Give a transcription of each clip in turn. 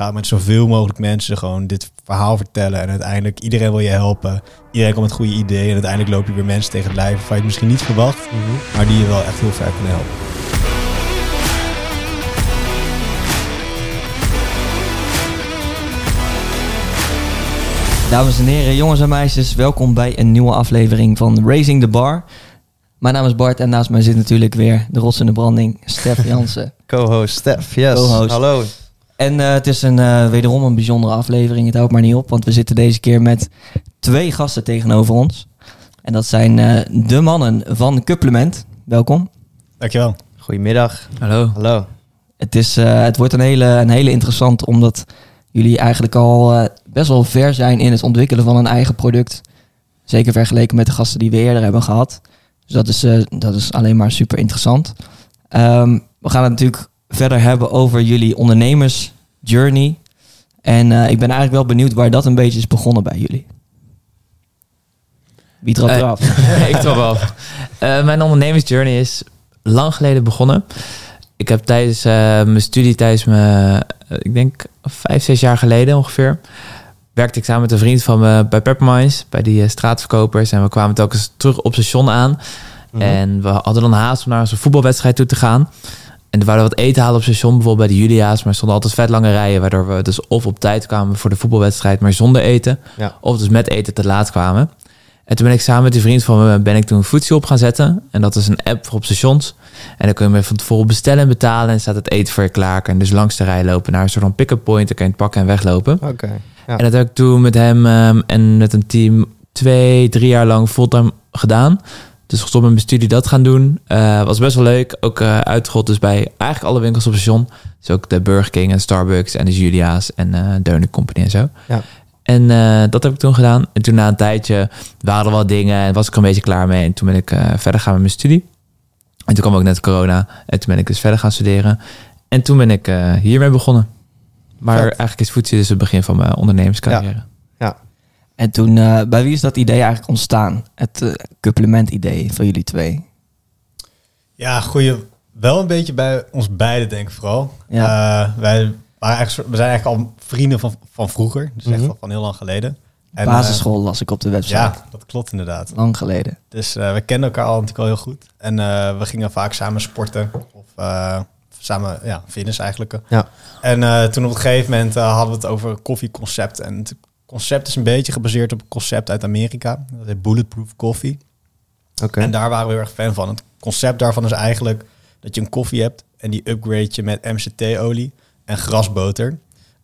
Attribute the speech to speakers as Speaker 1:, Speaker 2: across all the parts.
Speaker 1: Ga met zoveel mogelijk mensen gewoon dit verhaal vertellen. En uiteindelijk iedereen wil je helpen. Iedereen komt met goede ideeën. En uiteindelijk loop je weer mensen tegen het lijf waarvan je het misschien niet verwacht. Maar die je wel echt heel ver kunnen helpen.
Speaker 2: Dames en heren, jongens en meisjes, welkom bij een nieuwe aflevering van Raising the Bar. Mijn naam is Bart en naast mij zit natuurlijk weer de rots in de branding, Stef Jansen.
Speaker 3: Co-host Stef, yes.
Speaker 2: Co-host.
Speaker 3: Hallo.
Speaker 2: En eh, het is een, eh, wederom een bijzondere aflevering, het houdt maar niet op, want we zitten deze keer met twee gasten tegenover ons. En dat zijn eh, de mannen van Supplement. Welkom.
Speaker 1: Dankjewel.
Speaker 3: Goedemiddag.
Speaker 2: Hallo.
Speaker 3: Hallo.
Speaker 2: Het, is, eh, het wordt een hele, een hele interessant, omdat jullie eigenlijk al eh, best wel ver zijn in het ontwikkelen van een eigen product. Zeker vergeleken met de gasten die we eerder hebben gehad. Dus dat is, eh, dat is alleen maar super interessant. Ehm, we gaan het natuurlijk verder hebben over jullie ondernemersjourney. En eh, ik ben eigenlijk wel benieuwd waar dat een beetje is begonnen bij jullie. Wie trapt
Speaker 4: Eh,
Speaker 2: eraf?
Speaker 4: ik trap wel af. Eh, mijn ondernemersjourney is lang geleden begonnen. Ik heb tijdens mijn studie, tijdens mijn, ik denk vijf, zes jaar geleden ongeveer, werkte ik samen met een vriend van me bij Pepperminds, bij die straatverkopers. En we kwamen telkens terug op station aan.
Speaker 3: Mhm.
Speaker 4: En we hadden dan haast om naar onze voetbalwedstrijd toe te gaan. En we wouden wat eten halen op station, bijvoorbeeld bij de Julia's. Maar er stonden altijd vet lange rijen, waardoor we dus of op tijd kwamen voor de voetbalwedstrijd, maar zonder eten.
Speaker 3: Ja.
Speaker 4: Of dus met eten te laat kwamen. En toen ben ik samen met die vriend van me, ben ik toen Foodsie op gaan zetten. En dat is een app voor op stations. En dan kun je van tevoren bestellen en betalen. En staat het eten voor je klaar. En dus langs de rij lopen naar een soort van pick-up point. Dan kan je het pakken en weglopen.
Speaker 3: Oké. Ja.
Speaker 4: En dat heb ik toen met hem ehm, en met een team twee, drie jaar lang fulltime gedaan. Dus gestopt met mijn studie dat gaan doen. Eh, was best wel leuk. Ook eh uitgerold dus bij eigenlijk alle winkels op station. Dus ook de Burger King en Starbucks en de Julia's en Donut Company en zo.
Speaker 3: Ja.
Speaker 4: En dat heb ik toen gedaan. En toen na een tijdje waren er wel dingen en was ik er een beetje klaar mee. En toen ben ik verder gaan met mijn studie. En toen kwam ook net corona. En toen ben ik dus verder gaan studeren. En toen ben ik hiermee begonnen. Maar
Speaker 3: Vet.
Speaker 4: eigenlijk is voedsel dus het begin van mijn ondernemerscarrière.
Speaker 2: En toen, eh, bij wie is dat idee eigenlijk ontstaan? Het eh supplement-idee van jullie twee.
Speaker 1: Ja, goeie. Wel een beetje bij ons beiden, denk ik vooral.
Speaker 2: Ja.
Speaker 1: Eh, wij waren eigenlijk, we zijn eigenlijk al vrienden van, van vroeger. Dus echt
Speaker 3: Mhm.
Speaker 1: van heel lang geleden. En,
Speaker 2: Basisschool las ik op de website.
Speaker 1: ja, dat klopt inderdaad.
Speaker 2: Lang geleden.
Speaker 1: Dus eh, we kenden elkaar al natuurlijk al heel goed. En eh, we gingen vaak samen sporten. Of eh, samen, ja, fitness eigenlijk.
Speaker 3: Ja.
Speaker 1: En eh, toen op een gegeven moment hadden we het over een koffieconcept. En concept is een beetje gebaseerd op een concept uit Amerika. Dat heet Bulletproof Coffee.
Speaker 3: Oké.
Speaker 1: En daar waren we heel erg fan van. Het concept daarvan is eigenlijk dat je een koffie hebt en die upgrade je met MCT-olie en grasboter.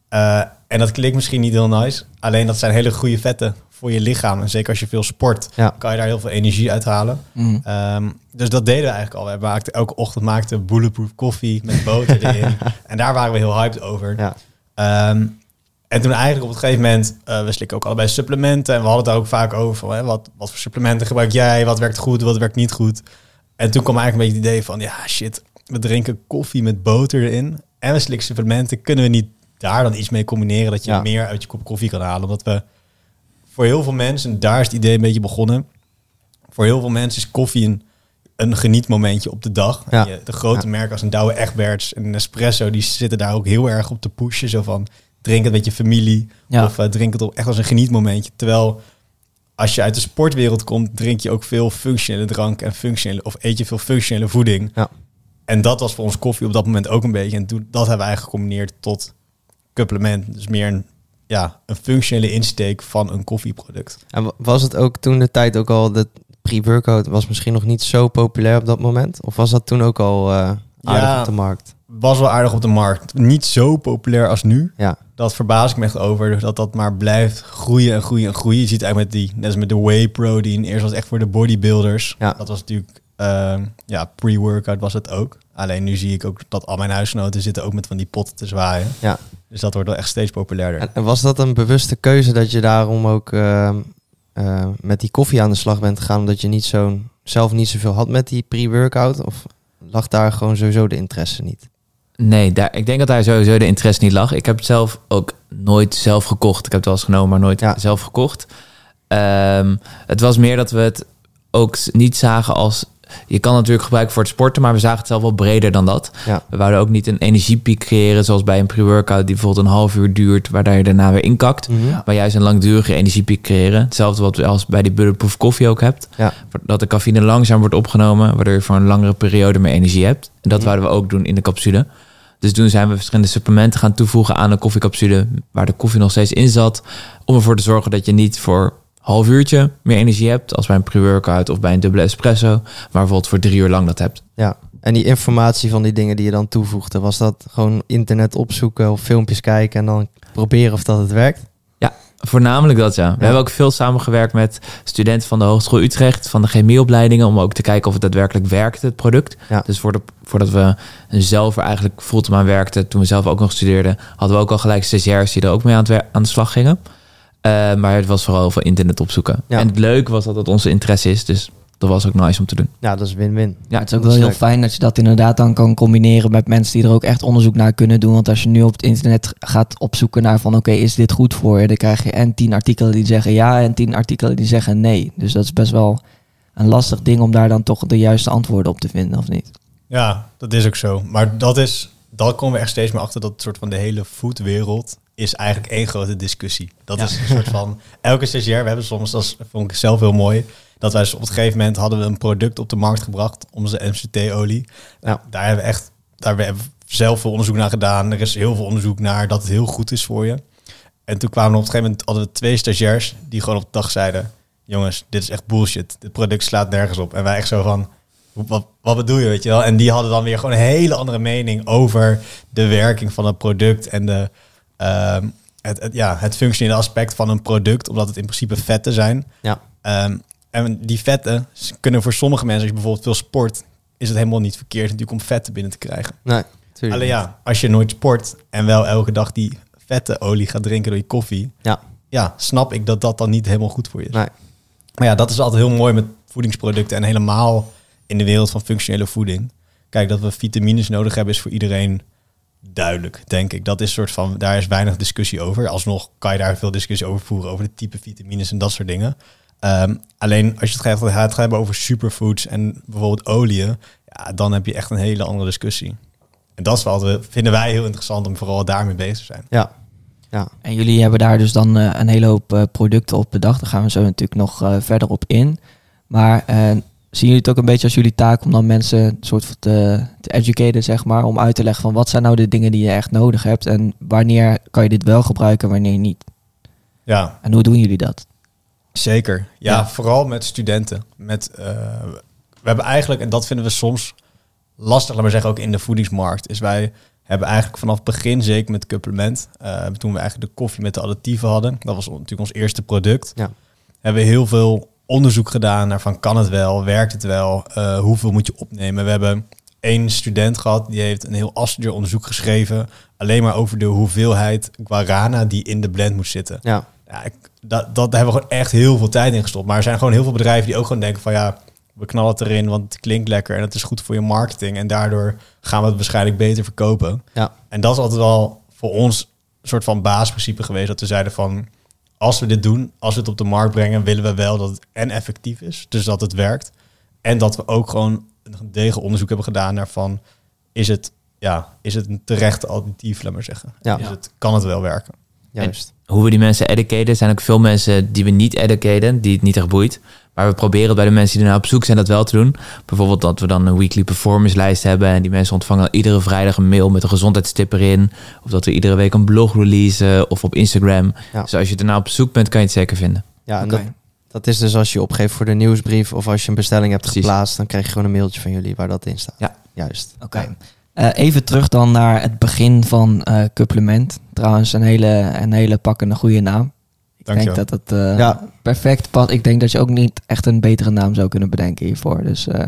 Speaker 1: Eh, en dat klinkt misschien niet heel nice, alleen dat zijn hele goede vetten voor je lichaam. En zeker als je veel sport,
Speaker 3: Ja.
Speaker 1: kan je daar heel veel energie uit halen.
Speaker 2: Mm.
Speaker 1: Ehm, dus dat deden we eigenlijk al. We maakten, elke ochtend maakten we bulletproof koffie met boter erin. En daar waren we heel hyped over.
Speaker 3: Ja.
Speaker 1: Ehm, en toen eigenlijk op een gegeven moment, eh, we slikken ook allebei supplementen. En we hadden het daar ook vaak over van, hè, wat, wat voor supplementen gebruik jij? Wat werkt goed, wat werkt niet goed? En toen kwam eigenlijk een beetje het idee van, ja shit, we drinken koffie met boter erin. En we slikken supplementen. Kunnen we niet daar dan iets mee combineren dat je
Speaker 3: Ja.
Speaker 1: meer uit je kop koffie kan halen? Omdat we voor heel veel mensen, en daar is het idee een beetje begonnen. Voor heel veel mensen is koffie een, een genietmomentje op de dag.
Speaker 3: Ja.
Speaker 1: Je- de grote
Speaker 3: Ja.
Speaker 1: merken als een Douwe Egberts en een Espresso, die zitten daar ook heel erg op te pushen. Zo van, drink het met je familie.
Speaker 2: Ja.
Speaker 1: Of eh, drink het op echt als een genietmomentje. Terwijl als je uit de sportwereld komt, drink je ook veel functionele drank en functionele, of eet je veel functionele voeding.
Speaker 3: Ja.
Speaker 1: En dat was voor ons koffie op dat moment ook een beetje. En toen, dat hebben we eigenlijk gecombineerd tot supplement. Dus meer een, ja, een functionele insteek van een koffieproduct.
Speaker 3: En wa- was het ook toen de tijd ook al, de pre-workout was misschien nog niet zo populair op dat moment? Of was dat toen ook al eh aardig
Speaker 1: Ja.
Speaker 3: op de markt?
Speaker 1: Was wel aardig op de markt. Niet zo populair als nu.
Speaker 3: Ja.
Speaker 1: Dat verbaas ik me echt over. Dat dat maar blijft groeien en groeien en groeien. Je ziet eigenlijk met die, net als met de whey protein. Eerst was echt voor de bodybuilders.
Speaker 3: Ja.
Speaker 1: Dat was natuurlijk, ehm, ja, pre-workout was het ook. Alleen nu zie ik ook dat al mijn huisgenoten zitten ook met van die potten te zwaaien.
Speaker 3: Ja.
Speaker 1: Dus dat wordt wel echt steeds populairder.
Speaker 3: En, was dat een bewuste keuze dat je daarom ook ehm, eh, met die koffie aan de slag bent gegaan? Omdat je niet zo'n, zelf niet zoveel had met die pre-workout? Of lag daar gewoon sowieso de interesse niet?
Speaker 4: Nee, daar, ik denk dat daar sowieso de interesse niet lag. Ik heb het zelf ook nooit zelf gekocht. Ik heb het wel eens genomen, maar nooit
Speaker 3: Ja.
Speaker 4: zelf gekocht. Ehm, het was meer dat we het ook niet zagen als je kan natuurlijk gebruiken voor het sporten, maar we zagen het zelf wel breder dan dat.
Speaker 3: Ja.
Speaker 4: We wouden ook niet een energiepiek creëren, zoals bij een pre-workout die bijvoorbeeld een half uur duurt, waar je daarna weer inkakt.
Speaker 3: Mhm.
Speaker 4: Maar juist een langdurige energiepiek creëren. Hetzelfde wat we als bij die bulletproof koffie ook hebt.
Speaker 3: Ja.
Speaker 4: Dat de cafeïne langzaam wordt opgenomen, waardoor je voor een langere periode meer energie hebt. En dat
Speaker 3: Mhm.
Speaker 4: wouden we ook doen in de capsule. Dus toen zijn we verschillende supplementen gaan toevoegen aan een koffiecapsule, waar de koffie nog steeds in zat. Om ervoor te zorgen dat je niet voor half uurtje meer energie hebt, als bij een pre-workout of bij een dubbele espresso, maar bijvoorbeeld voor drie uur lang dat hebt.
Speaker 3: Ja. En die informatie van die dingen die je dan toevoegde, was dat gewoon internet opzoeken of filmpjes kijken en dan proberen of dat het werkt?
Speaker 4: Voornamelijk dat, ja. We hebben ook veel samengewerkt met studenten van de Hogeschool Utrecht, van de chemieopleidingen, om ook te kijken of het daadwerkelijk werkte, het product.
Speaker 3: Ja.
Speaker 4: Dus voor de, voordat we zelf er eigenlijk fulltime aan werkten, toen we zelf ook nog studeerden, hadden we ook al gelijk stagiairs die er ook mee aan, het aan de slag gingen. Eh, maar het was vooral voor internet opzoeken.
Speaker 3: Ja.
Speaker 4: En het leuke was dat het onze interesse is, dus dat was ook nice om te doen.
Speaker 3: Ja, dat is win-win.
Speaker 2: Ja, het is ook wel heel fijn dat je dat inderdaad dan kan combineren met mensen die er ook echt onderzoek naar kunnen doen. Want als je nu op het internet gaat opzoeken naar van oké, is dit goed voor je? Dan krijg je en tien artikelen die zeggen ja en tien artikelen die zeggen nee. Dus dat is best wel een lastig ding om daar dan toch de juiste antwoorden op te vinden, of niet?
Speaker 1: Ja, dat is ook zo. Maar dat is, daar komen we echt steeds meer achter dat het soort van de hele foodwereld is eigenlijk één grote discussie. Dat
Speaker 2: Ja.
Speaker 1: is een soort van elke stagiair. We hebben soms, dat vond ik zelf heel mooi, dat wij dus op een gegeven moment hadden we een product op de markt gebracht, onze MCT-olie.
Speaker 3: Ja.
Speaker 1: Daar hebben we echt, daar hebben we zelf veel onderzoek naar gedaan. Er is heel veel onderzoek naar dat het heel goed is voor je. En toen kwamen we op een gegeven moment hadden we twee stagiairs die gewoon op de dag zeiden: jongens, dit is echt bullshit. Dit product slaat nergens op. En wij echt zo van. Wat, wat bedoel je, weet je wel? En die hadden dan weer gewoon een hele andere mening over de werking van het product en de, ehm, het, het, ja, het functionele aspect van een product, omdat het in principe vetten zijn.
Speaker 3: Ja.
Speaker 1: Ehm, en die vetten kunnen voor sommige mensen, als je bijvoorbeeld veel sport, is het helemaal niet verkeerd natuurlijk om vetten binnen te krijgen.
Speaker 3: Nee, tuurlijk.
Speaker 1: Alleen ja, als je nooit sport en wel elke dag die vette olie gaat drinken door je koffie,
Speaker 3: Ja.
Speaker 1: ja, snap ik dat dat dan niet helemaal goed voor je is.
Speaker 3: Nee.
Speaker 1: Maar ja, dat is altijd heel mooi met voedingsproducten en helemaal in de wereld van functionele voeding. Kijk, dat we vitamines nodig hebben is voor iedereen duidelijk, denk ik. Dat is soort van, daar is weinig discussie over. Alsnog kan je daar veel discussie over voeren, over de type vitamines en dat soort dingen. Ehm, alleen als je het gaat, hebben over superfoods en bijvoorbeeld oliën, ja, dan heb je echt een hele andere discussie. En dat is wat we, vinden wij heel interessant om vooral daarmee bezig te zijn.
Speaker 3: Ja. Ja.
Speaker 2: En jullie hebben daar dus dan eh, een hele hoop eh, producten op bedacht. Daar gaan we zo natuurlijk nog eh, verder op in. Maar eh, zien jullie het ook een beetje als jullie taak om dan mensen een soort van te, te educaten, zeg maar, om uit te leggen van wat zijn nou de dingen die je echt nodig hebt en wanneer kan je dit wel gebruiken, wanneer niet?
Speaker 1: Ja,
Speaker 2: En hoe doen jullie dat?
Speaker 1: Zeker. Ja,
Speaker 2: Ja.
Speaker 1: vooral met studenten. Met, eh, we hebben eigenlijk, en dat vinden we soms lastig, laat maar zeggen, ook in de voedingsmarkt, is wij hebben eigenlijk vanaf het begin, zeker met Supplement, eh, toen we eigenlijk de koffie met de additieven hadden, dat was natuurlijk ons eerste product,
Speaker 3: Ja.
Speaker 1: hebben we heel veel onderzoek gedaan naar van kan het wel, werkt het wel, eh, hoeveel moet je opnemen. We hebben één student gehad, die heeft een heel onderzoek geschreven, alleen maar over de hoeveelheid guarana die in de blend moet zitten.
Speaker 3: Ja.
Speaker 1: Ja, ik, dat, dat daar hebben we gewoon echt heel veel tijd in gestopt. Maar er zijn gewoon heel veel bedrijven die ook gewoon denken van ja, we knallen het erin, want het klinkt lekker en het is goed voor je marketing. En daardoor gaan we het waarschijnlijk beter verkopen.
Speaker 3: Ja.
Speaker 1: En dat is altijd wel voor ons een soort van basisprincipe geweest. Dat we zeiden van als we dit doen, als we het op de markt brengen, willen we wel dat het en effectief is. Dus dat het werkt. En dat we ook gewoon een gedegen onderzoek hebben gedaan naar van is het, ja, is het een terecht alternatief, laat maar zeggen.
Speaker 3: Ja.
Speaker 1: Is het, kan het wel werken?
Speaker 3: Juist.
Speaker 4: Hoe we die mensen educaten. zijn ook veel mensen die we niet educaten, die het niet echt boeit. Maar we proberen bij de mensen die naar op zoek zijn dat wel te doen. Bijvoorbeeld dat we dan een weekly performance lijst hebben. En die mensen ontvangen iedere vrijdag een mail met een gezondheidstip erin. Of dat we iedere week een blog releasen of op Instagram.
Speaker 3: Ja.
Speaker 4: Dus als je ernaar op zoek bent, kan je het zeker vinden.
Speaker 3: Ja, en dat, dat is dus als je opgeeft voor de nieuwsbrief of als je een bestelling hebt
Speaker 4: Precies.
Speaker 3: geplaatst, dan krijg je gewoon een mailtje van jullie waar dat in staat.
Speaker 4: Ja.
Speaker 3: Juist.
Speaker 2: Oké. Eh, even terug dan naar het begin van eh Supplement. Trouwens, een hele, een hele pakkende goede naam. Ik
Speaker 1: Dankjewel.
Speaker 2: denk dat het eh,
Speaker 3: Ja.
Speaker 2: perfect past. Ik denk dat je ook niet echt een betere naam zou kunnen bedenken hiervoor. Dus eh,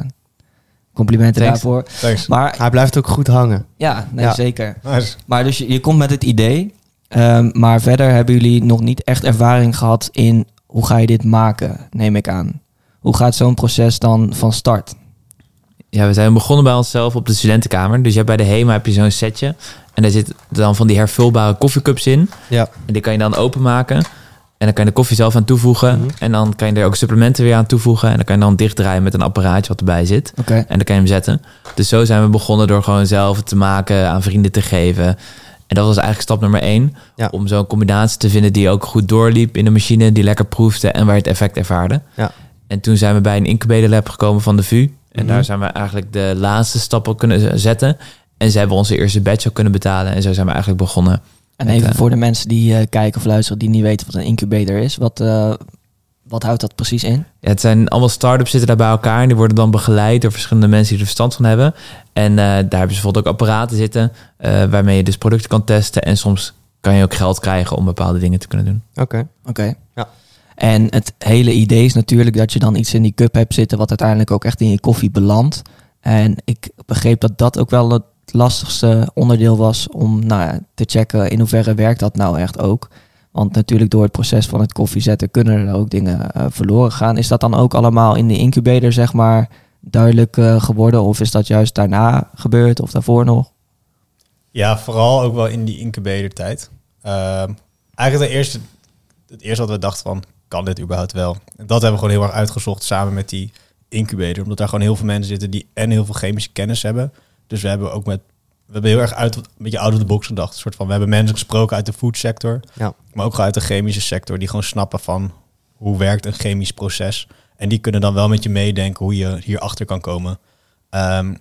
Speaker 2: complimenten
Speaker 4: Thanks.
Speaker 2: daarvoor.
Speaker 1: Thanks.
Speaker 2: Maar
Speaker 3: Hij blijft ook goed hangen.
Speaker 2: ja, nee,
Speaker 3: Ja.
Speaker 2: zeker.
Speaker 1: Nice.
Speaker 2: Maar dus je, je komt met het idee. ehm, maar verder hebben jullie nog niet echt ervaring gehad in hoe ga je dit maken, neem ik aan. Hoe gaat zo'n proces dan van start?
Speaker 4: Ja, we zijn begonnen bij onszelf op de studentenkamer. Dus je hebt bij de HEMA heb je zo'n setje. En daar zitten dan van die hervulbare koffiecups in.
Speaker 3: Ja.
Speaker 4: En die kan je dan openmaken. En dan kan je de koffie zelf aan toevoegen.
Speaker 3: Mhm.
Speaker 4: En dan kan je er ook supplementen weer aan toevoegen. En dan kan je dan dichtdraaien met een apparaatje wat erbij zit.
Speaker 2: Oké.
Speaker 4: En dan kan je hem zetten. Dus zo zijn we begonnen door gewoon zelf te maken, aan vrienden te geven. En dat was eigenlijk stap nummer één.
Speaker 3: Ja.
Speaker 4: Om zo'n combinatie te vinden die ook goed doorliep in de machine. Die lekker proefde en waar je het effect ervaarde.
Speaker 3: Ja.
Speaker 4: En toen zijn we bij een incubator lab gekomen van de VU. En
Speaker 3: Mhm.
Speaker 4: daar zijn we eigenlijk de laatste stappen kunnen zetten. En ze hebben onze eerste batch ook kunnen betalen. En zo zijn we eigenlijk begonnen.
Speaker 2: En
Speaker 4: Met,
Speaker 2: even
Speaker 4: eh,
Speaker 2: voor de mensen die eh, kijken of luisteren die niet weten wat een incubator is. Wat, eh, wat houdt dat precies in?
Speaker 4: Ja, het zijn allemaal start-ups zitten daar bij elkaar. En die worden dan begeleid door verschillende mensen die er verstand van hebben. En eh, daar hebben ze bijvoorbeeld ook apparaten zitten. eh, waarmee je dus producten kan testen. En soms kan je ook geld krijgen om bepaalde dingen te kunnen doen.
Speaker 3: Oké.
Speaker 2: Oké.
Speaker 3: Ja.
Speaker 2: En het hele idee is natuurlijk dat je dan iets in die cup hebt zitten wat uiteindelijk ook echt in je koffie belandt. En ik begreep dat dat ook wel het lastigste onderdeel was om nou ja, te checken in hoeverre werkt dat nou echt ook. Want natuurlijk door het proces van het koffie zetten kunnen er ook dingen eh, verloren gaan. Is dat dan ook allemaal in de incubator zeg maar duidelijk eh, geworden? Of is dat juist daarna gebeurd of daarvoor nog?
Speaker 1: Ja, vooral ook wel in die incubator-tijd. Ehm, eigenlijk de eerste, het eerste wat we dachten van, kan dit überhaupt wel? En dat hebben we gewoon heel erg uitgezocht samen met die incubator. Omdat daar gewoon heel veel mensen zitten die en heel veel chemische kennis hebben. Dus we hebben ook met, we hebben heel erg uit, een beetje out of the box gedacht. Een soort van, we hebben mensen gesproken uit de food sector,
Speaker 3: Ja.
Speaker 1: maar ook gewoon uit de chemische sector, die gewoon snappen van hoe werkt een chemisch proces. En die kunnen dan wel met je meedenken hoe je hierachter kan komen. Ehm,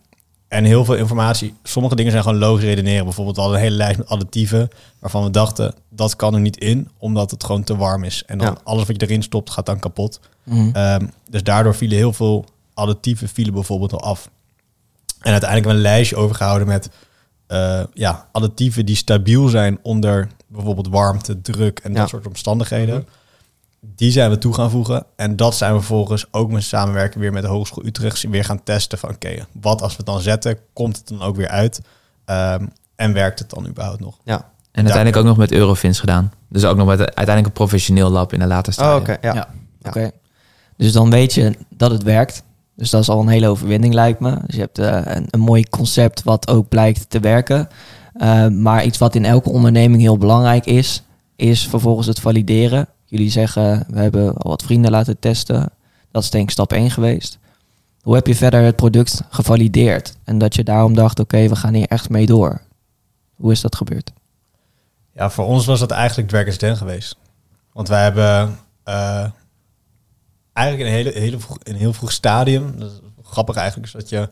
Speaker 1: en heel veel informatie. Sommige dingen zijn gewoon logisch redeneren. Bijvoorbeeld hadden een hele lijst met additieven waarvan we dachten dat kan er niet in, omdat het gewoon te warm is. En dan
Speaker 3: Ja.
Speaker 1: alles wat je erin stopt gaat dan kapot.
Speaker 2: Mhm.
Speaker 1: Ehm, dus daardoor vielen heel veel additieven vielen bijvoorbeeld al af. En uiteindelijk hebben we een lijstje overgehouden met eh, ja, additieven die stabiel zijn onder bijvoorbeeld warmte, druk en
Speaker 3: Ja.
Speaker 1: dat soort omstandigheden.
Speaker 3: Mhm.
Speaker 1: Die zijn we toe gaan voegen. En dat zijn we vervolgens ook met samenwerken weer met de Hogeschool Utrecht weer gaan testen van oké, wat als we het dan zetten, komt het dan ook weer uit? Ehm, en werkt het dan überhaupt nog?
Speaker 3: Ja.
Speaker 4: En uiteindelijk ook nog met Eurofins gedaan. Dus ook nog met uiteindelijk een professioneel lab in de later
Speaker 3: Oh,
Speaker 4: stadium.
Speaker 3: oké. Ja.
Speaker 2: Ja. Oké. Dus dan weet je dat het werkt. Dus dat is al een hele overwinning, lijkt me. Dus je hebt eh, een, een mooi concept wat ook blijkt te werken. Uh, maar iets wat in elke onderneming heel belangrijk is, is vervolgens het valideren. Jullie zeggen, we hebben al wat vrienden laten testen. Dat is denk ik stap 1 geweest. Hoe heb je verder het product gevalideerd? En dat je daarom dacht, oké, we gaan hier echt mee door. Hoe is dat gebeurd?
Speaker 1: Ja, voor ons was dat eigenlijk Dragon's Den geweest. Want wij hebben uh, eigenlijk in een, hele, hele vroeg, in een heel vroeg stadium, dat is grappig eigenlijk, is dat je,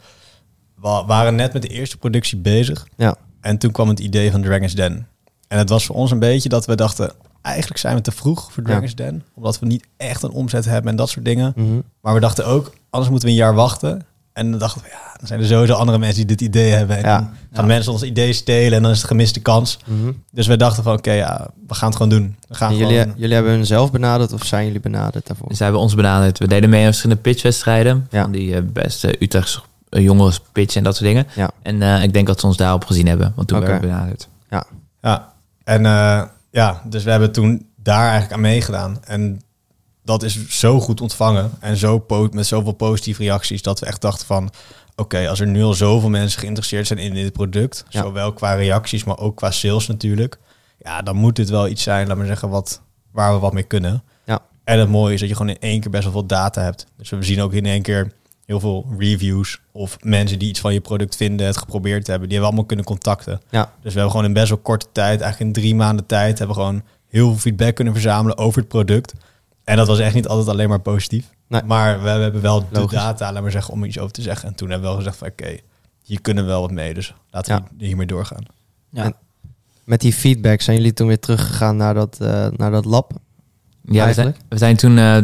Speaker 1: we waren net met de eerste productie bezig.
Speaker 3: Ja.
Speaker 1: En toen kwam het idee van Dragon's Den. En het was voor ons een beetje dat we dachten, eigenlijk zijn we te vroeg voor Dragon's ja. Den. Omdat we niet echt een omzet hebben en dat soort dingen.
Speaker 3: Mm -hmm.
Speaker 1: Maar we dachten ook, anders moeten we een jaar wachten. En dan dachten we, ja, dan zijn er sowieso andere mensen die dit idee hebben. En
Speaker 3: ja.
Speaker 1: dan gaan ja. mensen ons idee stelen en dan is het gemiste kans.
Speaker 3: Mm -hmm.
Speaker 1: Dus we dachten van, oké, ja, we gaan het gewoon doen. We gaan
Speaker 3: jullie,
Speaker 1: gewoon...
Speaker 3: jullie hebben hun zelf benaderd of zijn jullie benaderd daarvoor?
Speaker 4: Zij hebben ons benaderd. We deden mee aan verschillende pitchwedstrijden.
Speaker 3: Ja.
Speaker 4: Van die uh, beste Utrechtse uh, jongens pitch en dat soort dingen.
Speaker 3: Ja.
Speaker 4: En uh, ik denk dat ze ons daarop gezien hebben. Want toen
Speaker 3: okay.
Speaker 4: werden we benaderd.
Speaker 3: Ja.
Speaker 1: Ja. En ja, dus we hebben toen daar eigenlijk aan meegedaan. En dat is zo goed ontvangen en zo met zoveel positieve reacties dat we echt dachten van oké, okay, als er nu al zoveel mensen geïnteresseerd zijn in dit product, ja. zowel qua reacties, maar ook qua sales natuurlijk, ja, dan moet dit wel iets zijn, laat maar zeggen, wat, waar we wat mee kunnen.
Speaker 3: Ja.
Speaker 1: En het mooie is dat je gewoon in één keer best wel veel data hebt. Dus we zien ook in één keer heel veel reviews of mensen die iets van je product vinden, het geprobeerd hebben, die hebben we allemaal kunnen contacten.
Speaker 3: Ja.
Speaker 1: Dus we hebben gewoon in best wel korte tijd, eigenlijk in drie maanden tijd, hebben we gewoon heel veel feedback kunnen verzamelen over het product. En dat was echt niet altijd alleen maar positief.
Speaker 3: Nee.
Speaker 1: Maar we, we, hebben wel
Speaker 3: Logisch.
Speaker 1: de data, laat maar zeggen, om iets over te zeggen. En toen hebben we wel gezegd van oké, okay, hier kunnen we wel wat mee. Dus laten
Speaker 3: Ja.
Speaker 1: we hiermee doorgaan.
Speaker 2: Ja.
Speaker 3: En met die feedback zijn jullie toen weer teruggegaan naar dat, uh, naar dat lab?
Speaker 4: Ja, we zijn,
Speaker 3: Eigenlijk?
Speaker 4: we zijn toen... eh,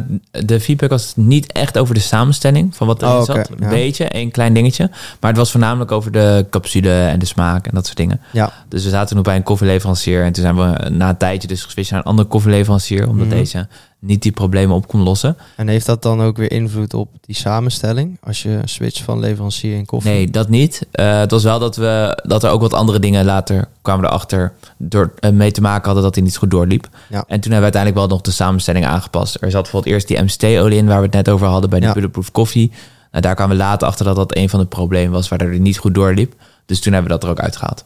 Speaker 4: de feedback was niet echt over de samenstelling van wat erin
Speaker 3: Oh,
Speaker 4: zat. Een
Speaker 3: ja.
Speaker 4: beetje, één klein dingetje. Maar het was voornamelijk over de capsule en de smaak en dat soort dingen.
Speaker 3: Ja.
Speaker 4: Dus we zaten nu bij een koffieleverancier. En toen zijn we na een tijdje dus geswitcht naar een andere koffieleverancier. Omdat
Speaker 3: Mhm.
Speaker 4: deze niet die problemen op kon lossen.
Speaker 3: En heeft dat dan ook weer invloed op die samenstelling? Als je switcht van leverancier in koffie?
Speaker 4: Nee, dat niet. Eh, het was wel dat, we, dat er ook wat andere dingen later kwamen erachter... Door, eh, mee te maken hadden dat hij niet goed doorliep.
Speaker 3: Ja.
Speaker 4: En toen hebben we uiteindelijk wel nog de samenstelling aangepast. Er zat bijvoorbeeld eerst die MCT-olie in... waar we het net over hadden bij de
Speaker 3: Ja.
Speaker 4: Bulletproof Coffee. Nou, daar kwamen we later achter dat dat een van de problemen was... waardoor hij niet goed doorliep. Dus toen hebben we dat er ook uitgehaald.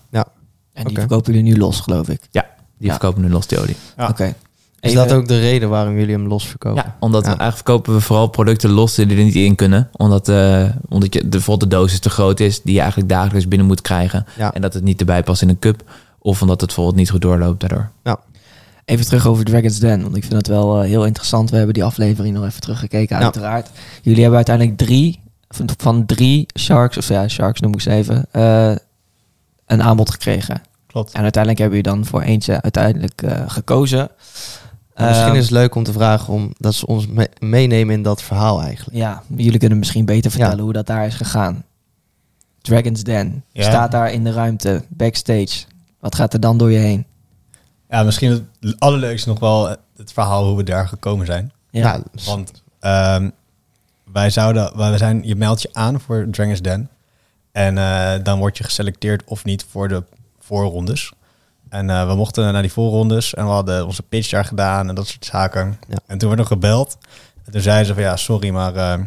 Speaker 2: En die verkopen jullie nu los, geloof ik.
Speaker 4: Die
Speaker 2: Ja.
Speaker 4: verkopen nu los die olie.
Speaker 1: Ja.
Speaker 2: Oké.
Speaker 3: Is
Speaker 2: Even-
Speaker 3: dat ook de reden waarom jullie hem los verkopen?
Speaker 4: Ja, omdat we
Speaker 3: Ja.
Speaker 4: eigenlijk verkopen we vooral producten los die er niet in kunnen. Omdat, eh omdat je, de, bijvoorbeeld de dosis te groot is die je eigenlijk dagelijks binnen moet krijgen.
Speaker 3: Ja.
Speaker 4: En dat het niet erbij past in een cup. Of omdat het bijvoorbeeld niet goed doorloopt daardoor.
Speaker 2: Even terug over Dragon's Den, want ik vind dat wel eh, heel interessant. We hebben die aflevering nog even teruggekeken,
Speaker 3: Ja.
Speaker 2: uiteraard. Jullie hebben uiteindelijk drie, van, van drie Sharks, of ja, Sharks noem ik ze even, eh, een aanbod gekregen.
Speaker 1: Klopt.
Speaker 2: En uiteindelijk hebben jullie dan voor eentje uiteindelijk eh,
Speaker 3: Misschien
Speaker 2: Ehm,
Speaker 3: is het leuk om te vragen om dat ze ons me- meenemen in dat verhaal eigenlijk.
Speaker 2: Ja, jullie kunnen misschien beter vertellen
Speaker 3: Ja.
Speaker 2: hoe dat daar is gegaan. Dragon's Den,
Speaker 1: Ja.
Speaker 2: staat daar in de ruimte, backstage. Wat gaat er dan door je heen?
Speaker 1: Ja, misschien het allerleukste nog wel het verhaal hoe we daar gekomen zijn.
Speaker 2: Ja,
Speaker 1: Want ehm, wij zouden, wij zijn, je meldt je aan voor Dragon's Den. En eh, dan word je geselecteerd of niet voor de voorrondes. En eh, we mochten naar die voorrondes en we hadden onze pitch daar gedaan en dat soort zaken.
Speaker 3: Ja.
Speaker 1: En toen werd er gebeld. En toen zeiden ze van ja, sorry, maar eh,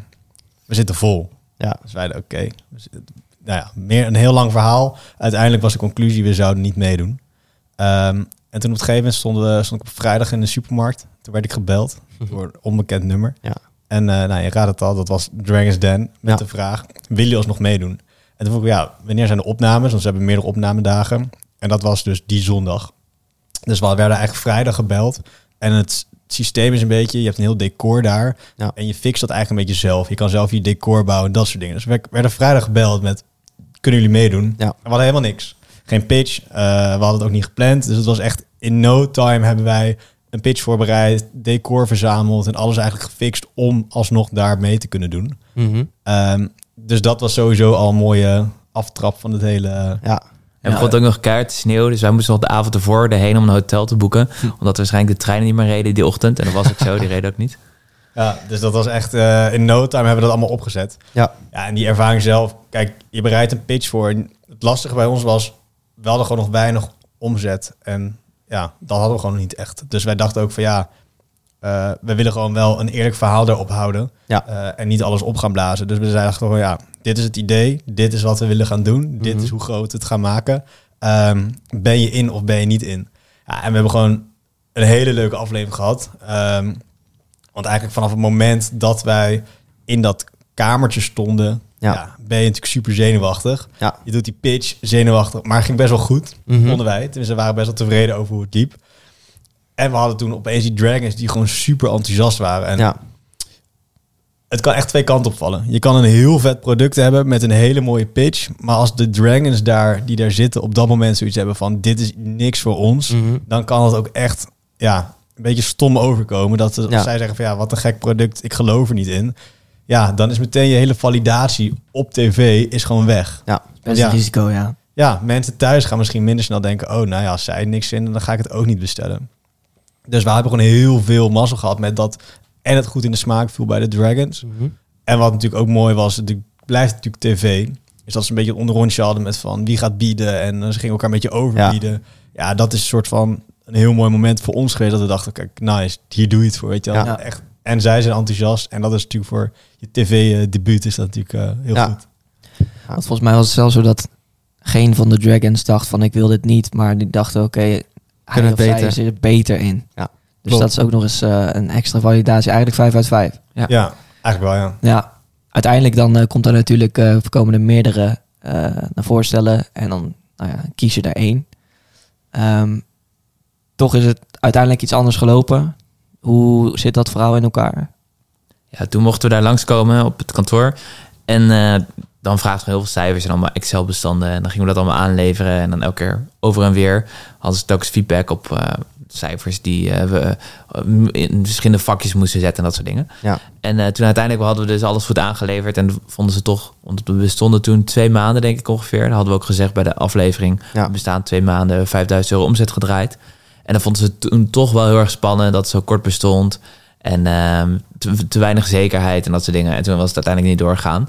Speaker 1: we zitten vol.
Speaker 3: ja.
Speaker 1: Dus wij zeiden oké. We zitten- Nou ja, meer een heel lang verhaal. Uiteindelijk was de conclusie, we zouden niet meedoen. Ehm, en toen op het gegeven moment stonden we, stond ik op vrijdag in de supermarkt. Toen werd ik gebeld door een onbekend nummer.
Speaker 3: Ja.
Speaker 1: En eh, nou, je raadt het al, dat was Dragon's Den met
Speaker 3: Ja.
Speaker 1: de vraag, wil je alsnog meedoen? En toen vroeg ik, ja, wanneer zijn de opnames? Want ze hebben meerdere opnamedagen. En dat was dus die zondag. Dus we werden eigenlijk vrijdag gebeld. En het systeem is een beetje, je hebt een heel decor daar.
Speaker 3: Ja.
Speaker 1: En je fixt dat eigenlijk een beetje zelf. Je kan zelf je decor bouwen, dat soort dingen. Dus we werden vrijdag gebeld met, kunnen jullie meedoen?
Speaker 3: Ja.
Speaker 1: En we hadden helemaal niks. Geen pitch. eh, we hadden het ook niet gepland. Dus het was echt in no time hebben wij een pitch voorbereid, decor verzameld en alles eigenlijk gefixt om alsnog daar mee te kunnen doen.
Speaker 3: Mhm.
Speaker 1: Ehm, dus dat was sowieso al een mooie aftrap van het hele.
Speaker 3: ja.
Speaker 4: En begon ook nog keihard te sneeuwen. Dus wij moesten nog de avond ervoor erheen om een hotel te boeken. Omdat waarschijnlijk de treinen niet meer reden die ochtend. En dat was ook zo, die reden ook niet.
Speaker 1: Ja, dus dat was echt eh, in no time hebben we dat allemaal opgezet.
Speaker 3: Ja.
Speaker 1: Ja, en die ervaring zelf, kijk, je bereidt een pitch voor. En Het lastige bij ons was, we hadden gewoon nog weinig omzet. En ja, dat hadden we gewoon niet echt. Dus wij dachten ook van ja, eh, we willen gewoon wel een eerlijk verhaal erop houden.
Speaker 3: Ja.
Speaker 1: Eh, en niet alles op gaan blazen. Dus we zeiden gewoon ja, dit is het idee. Dit is wat we willen gaan doen. Dit
Speaker 3: Mhm.
Speaker 1: is hoe groot het gaan maken. Ehm, ben je in of ben je niet in? Ja, en we hebben gewoon een hele leuke aflevering gehad. Ehm, want eigenlijk vanaf het moment dat wij in dat kamertje stonden,
Speaker 3: Ja.
Speaker 1: ja. ben je natuurlijk super zenuwachtig.
Speaker 3: Ja.
Speaker 1: Je doet die pitch zenuwachtig, maar het ging best wel goed,
Speaker 3: Mhm.
Speaker 1: vonden wij. Tenminste, we waren best wel tevreden over hoe het liep. En we hadden toen opeens die dragons die gewoon super enthousiast waren. En
Speaker 3: ja.
Speaker 1: Het kan echt twee kanten opvallen. Je kan een heel vet product hebben met een hele mooie pitch. Maar als de dragons daar, die daar zitten, op dat moment zoiets hebben van... dit is niks voor ons,
Speaker 3: Mhm.
Speaker 1: dan kan het ook echt ja, een beetje stom overkomen. Dat ze,
Speaker 3: Ja.
Speaker 1: zij zeggen van ja, wat een gek product, ik geloof er niet in. Ja, dan is meteen je hele validatie op tv is gewoon weg.
Speaker 3: Ja.
Speaker 2: best
Speaker 1: Ja.
Speaker 2: een risico, ja.
Speaker 1: Ja, mensen thuis gaan misschien minder snel denken... oh, nou ja, als zij niks vinden, dan ga ik het ook niet bestellen. Dus we hebben gewoon heel veel mazzel gehad met dat... en het goed in de smaak viel bij de Dragons.
Speaker 3: Mhm.
Speaker 1: En wat natuurlijk ook mooi was, het blijft natuurlijk tv... is dat ze een beetje het onderrondje hadden met van wie gaat bieden... en eh, ze gingen elkaar een beetje overbieden. Ja. dat is een soort van een heel mooi moment voor ons geweest... dat we dachten, kijk, nice, hier doe je het voor, weet je wel.
Speaker 2: Ja.
Speaker 1: Echt. En zij zijn enthousiast. En dat is natuurlijk voor je tv-debuut is dat natuurlijk eh, heel
Speaker 3: Ja.
Speaker 1: goed.
Speaker 2: Want volgens mij was het zelfs zo dat geen van de Dragons dacht van ik wil dit niet, maar die dachten oké, hij
Speaker 3: Kunnen
Speaker 2: of
Speaker 3: het
Speaker 2: zij
Speaker 3: beter.
Speaker 2: is er beter in.
Speaker 3: Ja,
Speaker 2: dus
Speaker 1: klopt.
Speaker 2: dat is ook nog eens eh, een extra validatie. Eigenlijk 5 uit 5.
Speaker 4: Ja.
Speaker 1: Ja, eigenlijk wel, ja.
Speaker 2: Ja, uiteindelijk dan eh, komt er natuurlijk eh komen er meerdere eh, naar voorstellen en dan nou ja, kies je er één. Ehm, toch is het uiteindelijk iets anders gelopen. Hoe zit dat verhaal in elkaar?
Speaker 4: Ja, toen mochten we daar langskomen op het kantoor. En eh, dan vragen ze heel veel cijfers en allemaal Excel-bestanden. En dan gingen we dat allemaal aanleveren. En dan elke keer over en weer hadden ze telkens feedback op eh, cijfers die eh, we eh, in verschillende vakjes moesten zetten en dat soort dingen.
Speaker 3: Ja.
Speaker 4: En eh, toen uiteindelijk hadden we dus alles goed aangeleverd. En vonden ze toch, want we bestonden toen twee maanden, denk ik ongeveer. Dat hadden we ook gezegd bij de aflevering.
Speaker 3: Ja.
Speaker 4: We bestaan twee maanden, 5000 euro omzet gedraaid. En dan vonden ze toen toch wel heel erg spannend dat het zo kort bestond. En ehm, te, te weinig zekerheid en dat soort dingen. En toen was het uiteindelijk niet doorgaan.